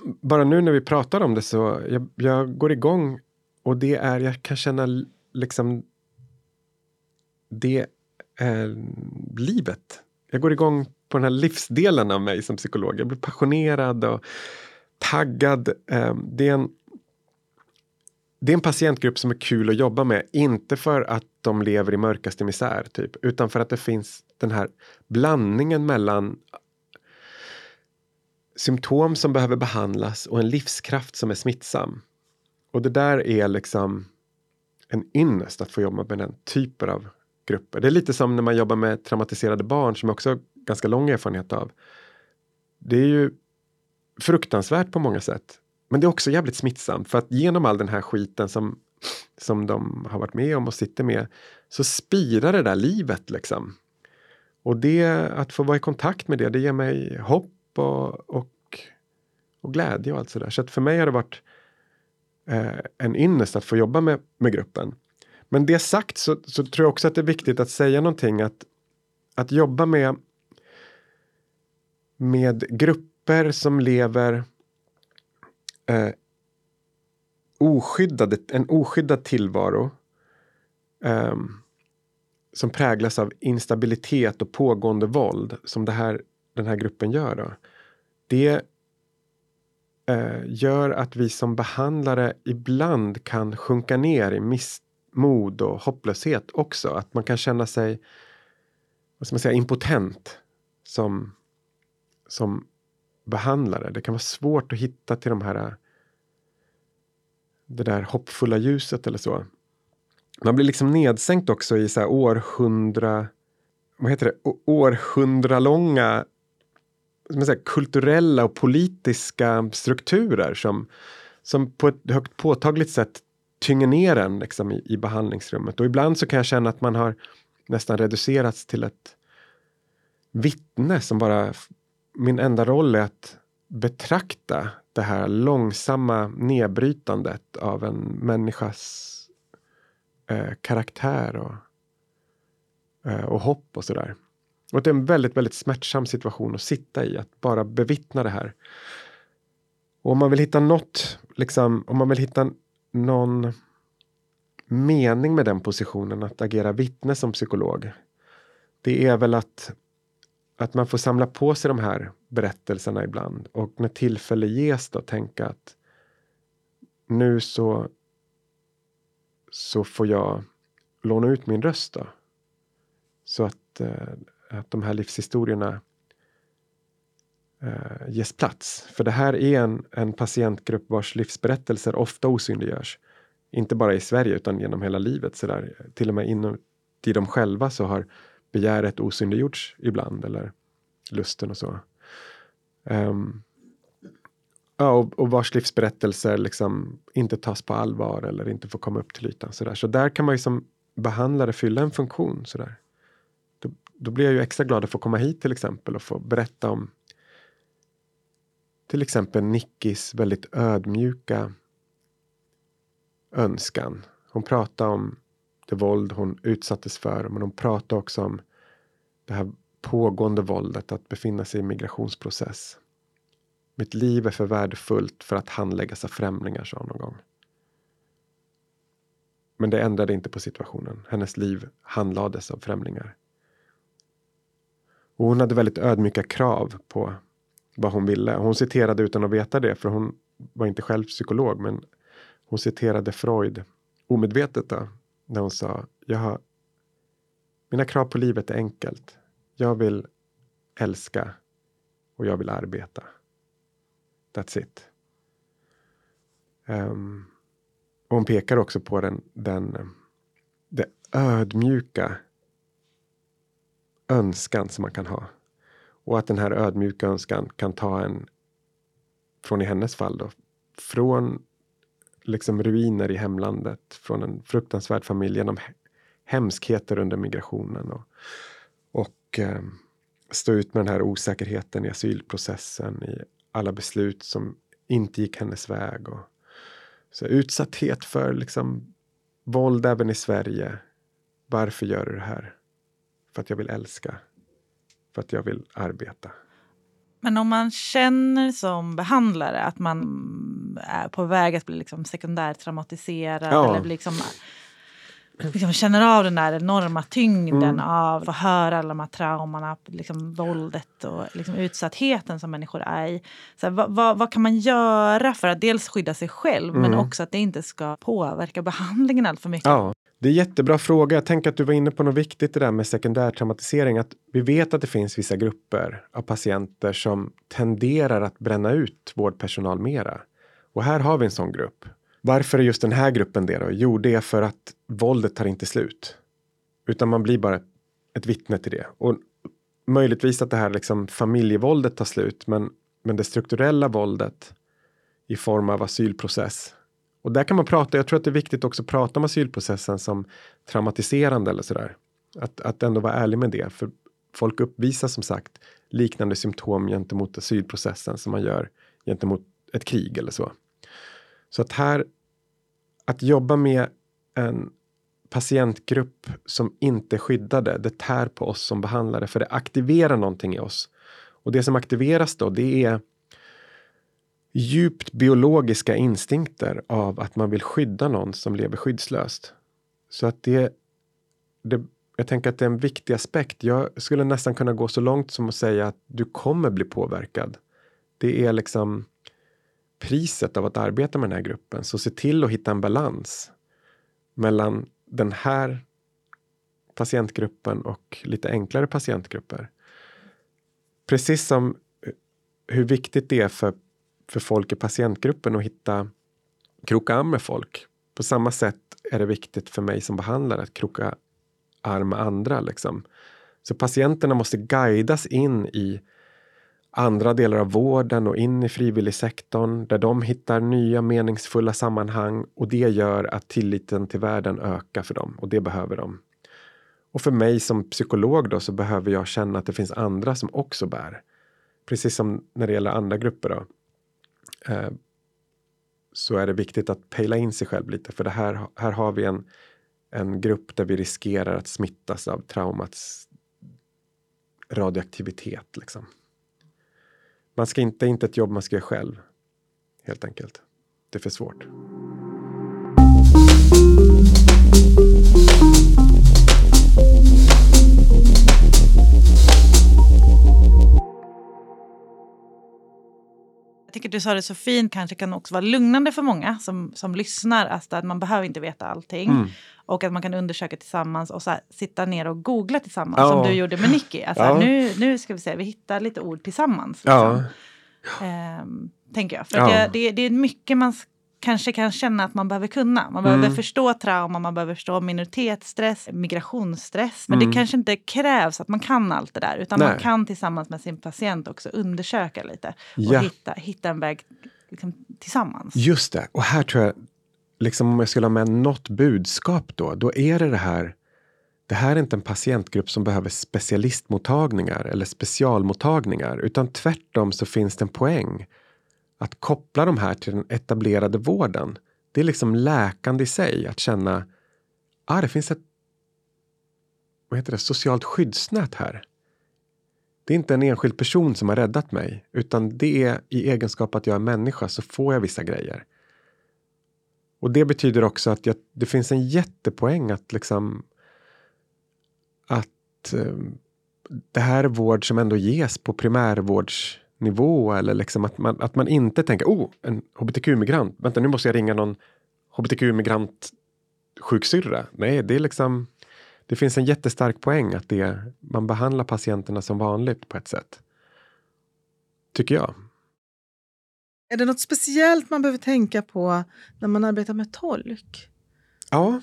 bara nu när vi pratar om det så jag, jag går igång och det är, jag kan känna liksom det är livet. Jag går igång på den här livsdelen av mig som psykolog. Jag blir passionerad och taggad. Ehm, det är en det är en patientgrupp som är kul att jobba med, inte för att de lever i mörkaste misär, typ, utan för att det finns den här blandningen mellan symptom som behöver behandlas och en livskraft som är smittsam. Och det där är liksom en ynnest att få jobba med den typen av grupper. Det är lite som när man jobbar med traumatiserade barn som också ganska lång erfarenhet av. Det är ju fruktansvärt på många sätt. Men det är också jävligt smittsamt för att genom all den här skiten som, som de har varit med om och sitter med så spirar det där livet liksom. Och det, att få vara i kontakt med det, det ger mig hopp och, och, och glädje och allt sådär. Så att för mig har det varit eh, en ynnest att få jobba med, med gruppen. Men det sagt så, så, tror jag också att det är viktigt att säga någonting att, att jobba med med grupper som lever eh, oskyddade, en oskyddad tillvaro eh, som präglas av instabilitet och pågående våld som det här, den här gruppen gör. Då. Det eh, gör att vi som behandlare ibland kan sjunka ner i missmod och hopplöshet också. Att man kan känna sig vad ska man säga, impotent som, som behandlare. Det kan vara svårt att hitta till de här äh, det där hoppfulla ljuset eller så. Man blir liksom nedsänkt också i så här århundra, vad heter det, århundralånga som säga, kulturella och politiska strukturer som, som på ett högt påtagligt sätt tynger ner en liksom, i, i behandlingsrummet. Och ibland så kan jag känna att man har nästan reducerats till ett vittne som bara... Min enda roll är att betrakta det här långsamma nedbrytandet av en människas eh, karaktär och, eh, och hopp och sådär. Och det är en väldigt, väldigt smärtsam situation att sitta i, att bara bevittna det här. Och om man vill hitta något, liksom, om man vill hitta någon mening med den positionen, att agera vittne som psykolog. Det är väl att, att man får samla på sig de här berättelserna ibland och när tillfälle ges då tänka att nu så så får jag låna ut min röst då. Så att, eh, att de här livshistorierna eh, ges plats. För det här är en, en patientgrupp vars livsberättelser ofta osynliggörs. Inte bara i Sverige utan genom hela livet. Så där. Till och med inuti dem själva så har begäret osynliggjorts ibland eller lusten och så. Um, ja, och, och vars livsberättelser liksom inte tas på allvar eller inte får komma upp till ytan. Så där, så där kan man ju som behandlare fylla en funktion. Så där. Då, då blir jag ju extra glad att få komma hit till exempel och få berätta om till exempel Nickis väldigt ödmjuka önskan. Hon pratar om det våld hon utsattes för, men hon pratar också om det här pågående våldet, att befinna sig i migrationsprocess. Mitt liv är för värdefullt för att handläggas av främlingar, sa hon någon gång. Men det ändrade inte på situationen. Hennes liv handlades av främlingar. Och hon hade väldigt ödmjuka krav på vad hon ville. Hon citerade utan att veta det, för hon var inte själv psykolog, men hon citerade Freud omedvetet då, när hon sa jag har, mina krav på livet är enkelt. Jag vill älska och jag vill arbeta. That's it. Um, och hon pekar också på den, den det ödmjuka önskan som man kan ha. Och att den här ödmjuka önskan kan ta en, från i hennes fall då, från liksom ruiner i hemlandet, från en fruktansvärd familj, genom hemskheter under migrationen och, och eh, stå ut med den här osäkerheten i asylprocessen, i alla beslut som inte gick hennes väg. Och, så utsatthet för liksom våld även i Sverige. Varför gör du det här? För att jag vill älska. För att jag vill arbeta. Men om man känner som behandlare att man är på väg att bli liksom sekundärtraumatiserad Ja. eller blir liksom, liksom känner av den där enorma tyngden Mm. av att höra alla de här traumorna, liksom våldet och liksom utsattheten som människor är i. Så här, vad, vad, vad kan man göra för att dels skydda sig själv men Mm. också att det inte ska påverka behandlingen allt för mycket? Ja, det är jättebra fråga. Jag tänker att du var inne på något viktigt det där med sekundärtraumatisering. Att vi vet att det finns vissa grupper av patienter som tenderar att bränna ut vårdpersonal mera. Och här har vi en sån grupp. Varför är just den här gruppen det då? Jo, det är för att våldet tar inte slut. Utan man blir bara ett vittne till det. Och möjligtvis att det här liksom familjevåldet tar slut, men, men det strukturella våldet i form av asylprocess och där kan man prata, jag tror att det är viktigt också att prata om asylprocessen som traumatiserande eller sådär. Att, att ändå vara ärlig med det, för folk uppvisar som sagt liknande symptom gentemot asylprocessen som man gör gentemot ett krig eller så. Så att här, att jobba med en patientgrupp som inte är skyddade, det tär på oss som behandlare, för det aktiverar någonting i oss. Och det som aktiveras då, det är djupt biologiska instinkter av att man vill skydda någon som lever skyddslöst. Så att det, det, jag tänker att det är en viktig aspekt. Jag skulle nästan kunna gå så långt som att säga att du kommer bli påverkad. Det är liksom priset av att arbeta med den här gruppen. Så se till att hitta en balans mellan den här patientgruppen och lite enklare patientgrupper. Precis som eh, hur viktigt det är för för folk i patientgruppen att hitta kroka arm med folk. På samma sätt är det viktigt för mig som behandlare att kroka arm med andra. Liksom. Så patienterna måste guidas in i andra delar av vården och in i frivilligsektorn där de hittar nya meningsfulla sammanhang och det gör att tilliten till världen ökar för dem och det behöver de. Och för mig som psykolog då så behöver jag känna att det finns andra som också bär. Precis som när det gäller andra grupper då. Eh, så är det viktigt att pejla in sig själv lite för det här, här har vi en, en grupp där vi riskerar att smittas av traumats radioaktivitet. Liksom. Man ska inte, inte ett jobb man ska göra själv. Helt enkelt. Det är för svårt. Jag tycker du sa det så fint, kanske kan också vara lugnande för många som, som lyssnar. Alltså att man behöver inte veta allting. Mm. Och att man kan undersöka tillsammans och så här, sitta ner och googla tillsammans. Ja. Som du gjorde med Nicky. Alltså, Ja. nu, nu ska vi se, vi hittar lite ord tillsammans. Ja, Liksom. Ehm, tänker jag. För Ja. det, det, det är mycket man kanske kan känna att man behöver kunna. Man behöver Mm. förstå trauma, man behöver förstå minoritetsstress, migrationsstress. Men Mm. det kanske inte krävs att man kan allt det där. Utan man Nej. kan tillsammans med sin patient också undersöka lite. Och Ja. hitta, hitta en väg liksom, tillsammans. just det. Och här tror jag, liksom om jag skulle ha med något budskap då, då är det det här. Det här är inte en patientgrupp som behöver specialistmottagningar eller specialmottagningar, utan tvärtom så finns det en poäng att koppla de här till den etablerade vården. Det är liksom läkande i sig att känna, ah, det finns ett vad heter det, socialt skyddsnät här. Det är inte en enskild person som har räddat mig, utan det är i egenskap att jag är människa så får jag vissa grejer. Och det betyder också att jag, det finns en jättepoäng att liksom att eh, det här är vård som ändå ges på primärvårds primärvårdsnivå eller liksom att man, att man inte tänker oh, en hbtq-migrant, vänta nu måste jag ringa någon hbtq-migrant sjuksyrra. Nej, det är liksom det finns en jättestark poäng att det, man behandlar patienterna som vanligt på ett sätt. Tycker jag. Är det något speciellt man behöver tänka på när man arbetar med tolk? Ja.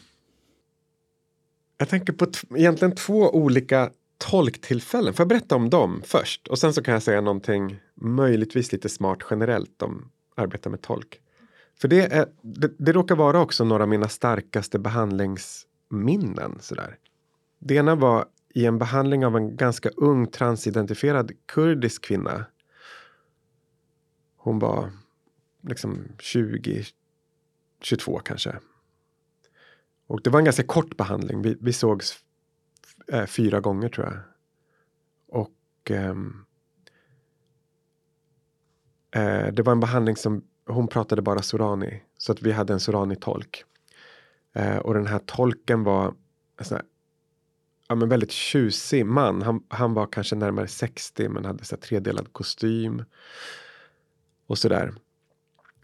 Jag tänker på egentligen två olika tolktillfällen. Får jag berätta om dem först? Och sen så kan jag säga någonting möjligtvis lite smart generellt om arbeta med tolk. För det, är, det, det råkar vara också några av mina starkaste behandlingsminnen. Sådär. Det ena var i en behandling av en ganska ung transidentifierad kurdisk kvinna. Hon var liksom 20, 22 kanske. Och det var en ganska kort behandling. Vi, vi sågs eh, fyra gånger tror jag. Och ehm, eh, det var en behandling som hon pratade bara sorani. Så att vi hade en sorani-tolk. Eh, och den här tolken var en här, ja, men väldigt tjusig man. Han, han var kanske närmare 60 men hade så här, tredelad kostym. Och sådär.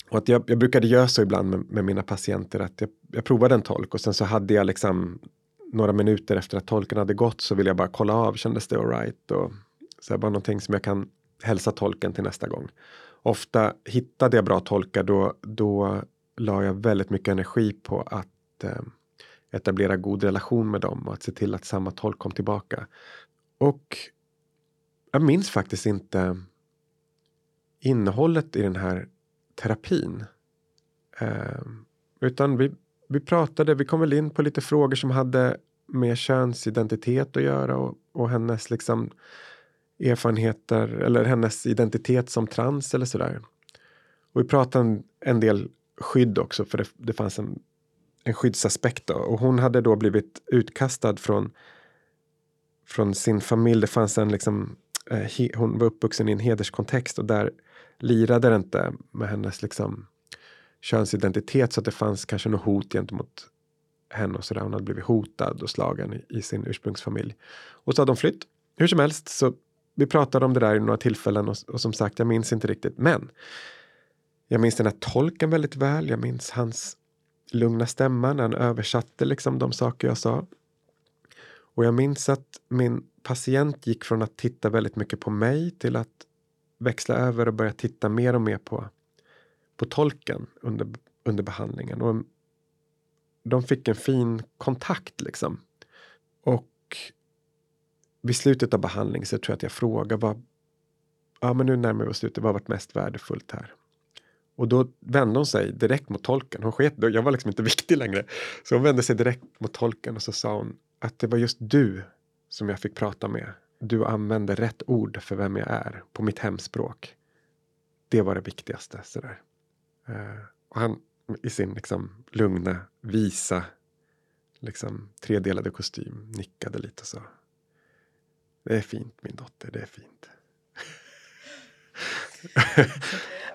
Och att jag, jag brukade göra så ibland med, med mina patienter att jag, jag provade en tolk och sen så hade jag liksom några minuter efter att tolken hade gått så ville jag bara kolla av, kändes det alright? Och så här, bara någonting som jag kan hälsa tolken till nästa gång. Ofta hittade jag bra tolkar då, då la jag väldigt mycket energi på att eh, etablera god relation med dem och att se till att samma tolk kom tillbaka. Och jag minns faktiskt inte innehållet i den här terapin. Eh, utan vi, vi pratade, vi kom väl in på lite frågor som hade med könsidentitet att göra och, och hennes liksom erfarenheter eller hennes identitet som trans eller sådär. Och vi pratade en, en del skydd också för det, det fanns en, en skyddsaspekt då. Och hon hade då blivit utkastad från från sin familj. Det fanns en liksom eh, he, hon var uppvuxen i en hederskontext och där lirade det inte med hennes liksom könsidentitet så att det fanns kanske något hot gentemot henne och sådär. Hon hade blivit hotad och slagen i, i sin ursprungsfamilj. Och så hade de flytt. Hur som helst så vi pratade om det där i några tillfällen och, och som sagt, jag minns inte riktigt. Men jag minns den här tolken väldigt väl. Jag minns hans lugna stämma när han översatte liksom de saker jag sa. Och jag minns att min patient gick från att titta väldigt mycket på mig till att växla över och börja titta mer och mer på, på tolken under, under behandlingen. Och de fick en fin kontakt liksom. Och vid slutet av behandlingen så tror jag att jag frågar vad, ja men nu närmar vi oss slutet, vad har varit mest värdefullt här? Och då vände hon sig direkt mot tolken. Hon sket, jag var liksom inte viktig längre. Så hon vände sig direkt mot tolken och så sa hon att det var just du som jag fick prata med. Du använde rätt ord för vem jag är på mitt hemspråk. Det var det viktigaste. Sådär. Uh, och han i sin liksom, lugna, visa, liksom, tredelade kostym nickade lite och sa Det är fint min dotter, det är fint.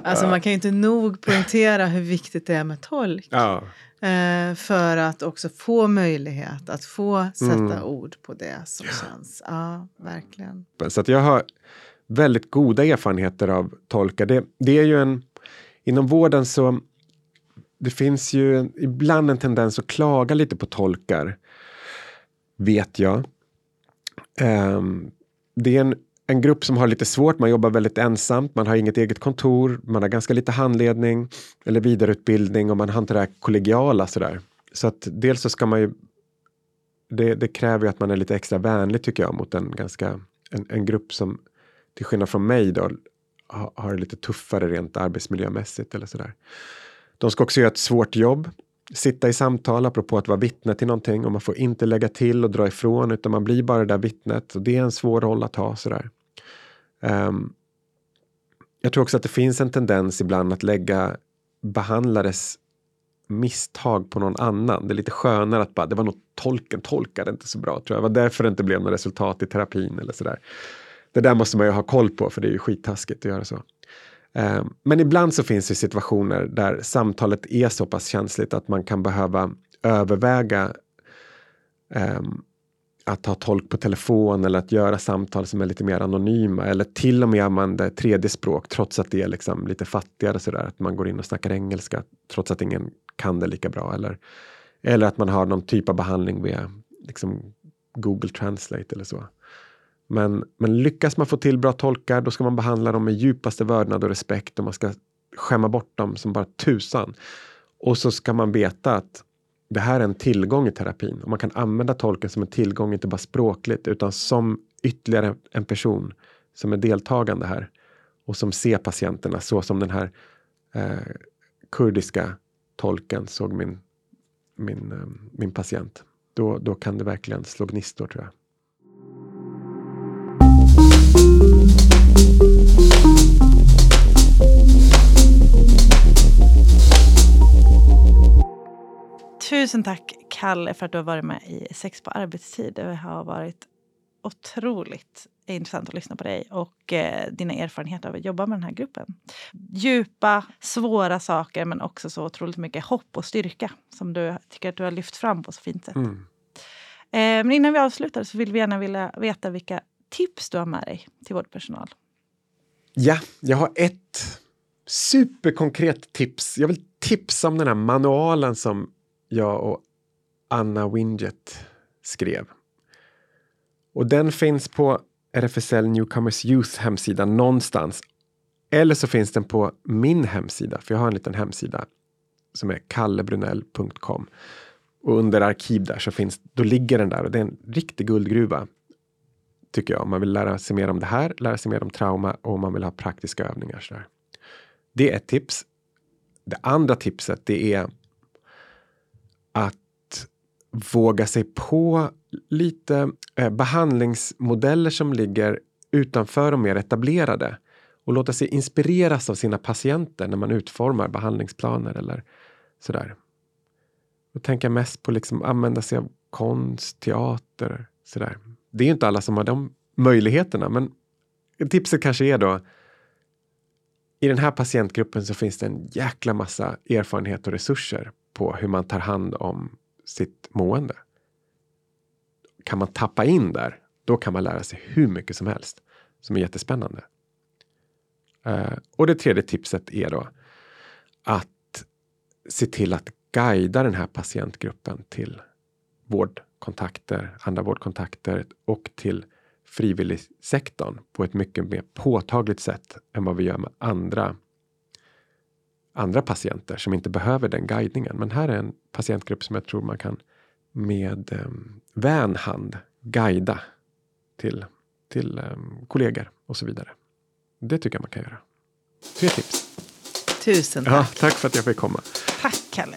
Alltså man kan ju inte nog poängtera hur viktigt det är med tolk. Ja. Eh, för att också få möjlighet att få sätta Mm. ord på det som känns. Ja, verkligen. Så att jag har väldigt goda erfarenheter av tolkar. Det, det är ju en, inom vården så det finns ju ibland en tendens att klaga lite på tolkar. Vet jag. Um, det är en, en grupp som har lite svårt, man jobbar väldigt ensamt, man har inget eget kontor, man har ganska lite handledning eller vidareutbildning och man har inte det här kollegiala sådär. Så att dels så ska man ju det, det kräver ju att man är lite extra vänlig tycker jag mot en ganska en, en grupp som till skillnad från mig då ha- har det lite tuffare rent arbetsmiljömässigt eller sådär. De ska också göra ett svårt jobb, sitta i samtal apropå att vara vittne till någonting och man får inte lägga till och dra ifrån utan man blir bara det där vittnet och det är en svår roll att ha sådär. Um, jag tror också att det finns en tendens ibland att lägga behandlares misstag på någon annan. Det är lite skönare att bara, det var nog tolken tolkade inte så bra tror jag. Det var därför det inte blev något resultat i terapin eller sådär. Det där måste man ju ha koll på för det är ju skittaskigt att göra så. Eh, men ibland så finns det situationer där samtalet är så pass känsligt att man kan behöva överväga eh, att ha tolk på telefon eller att göra samtal som är lite mer anonyma eller till och med använda tredje språk trots att det är liksom lite fattigare sådär. Att man går in och snackar engelska trots att ingen kan det lika bra. Eller, eller att man har någon typ av behandling via liksom, Google Translate eller så. Men, men lyckas man få till bra tolkar då ska man behandla dem med djupaste vördnad och respekt och man ska skämma bort dem som bara tusan. Och så ska man veta att det här är en tillgång i terapin och man kan använda tolken som en tillgång, inte bara språkligt utan som ytterligare en person som är deltagande här och som ser patienterna så som den här eh, kurdiska tolken såg min, min, eh, min patient. Då, då kan det verkligen slå gnistor tror jag. Tusen tack Kalle för att du har varit med i Sex på arbetstid. Det har varit otroligt intressant att lyssna på dig och eh, dina erfarenheter av att jobba med den här gruppen. Djupa, svåra saker men också så otroligt mycket hopp och styrka som du tycker att du har lyft fram på så fint sätt. Mm. Eh, men innan vi avslutar så vill vi gärna vilja veta vilka tips du har med dig till vårdpersonal. Ja, jag har ett superkonkret tips. Jag vill tipsa om den här manualen som jag och Anna Winget skrev. Och den finns på RFSL Newcomers Youth hemsida någonstans. Eller så finns den på min hemsida, för jag har en liten hemsida som är kallebrunell.com. Och under arkiv där så finns, då ligger den där och det är en riktig guldgruva. Tycker jag, om man vill lära sig mer om det här, lära sig mer om trauma och om man vill ha praktiska övningar. Så där. Det är ett tips. Det andra tipset det är våga sig på lite eh, behandlingsmodeller som ligger utanför de mer etablerade och låta sig inspireras av sina patienter när man utformar behandlingsplaner eller sådär. Då tänker jag mest på liksom använda sig av konst, teater, sådär. Det är ju inte alla som har de möjligheterna, men tipset kanske är då i den här patientgruppen så finns det en jäkla massa erfarenhet och resurser på hur man tar hand om sitt mående. Kan man tappa in där, då kan man lära sig hur mycket som helst som är jättespännande. Eh, och det tredje tipset är då att se till att guida den här patientgruppen till vårdkontakter, andra vårdkontakter och till frivilligsektorn på ett mycket mer påtagligt sätt än vad vi gör med andra andra patienter som inte behöver den guidningen. Men här är en patientgrupp som jag tror man kan med eh, vän hand guida till, till um, kollegor och så vidare. Det tycker jag man kan göra. Tre tips. Tusen tack. Ja, tack för att jag fick komma. Tack, Kalle.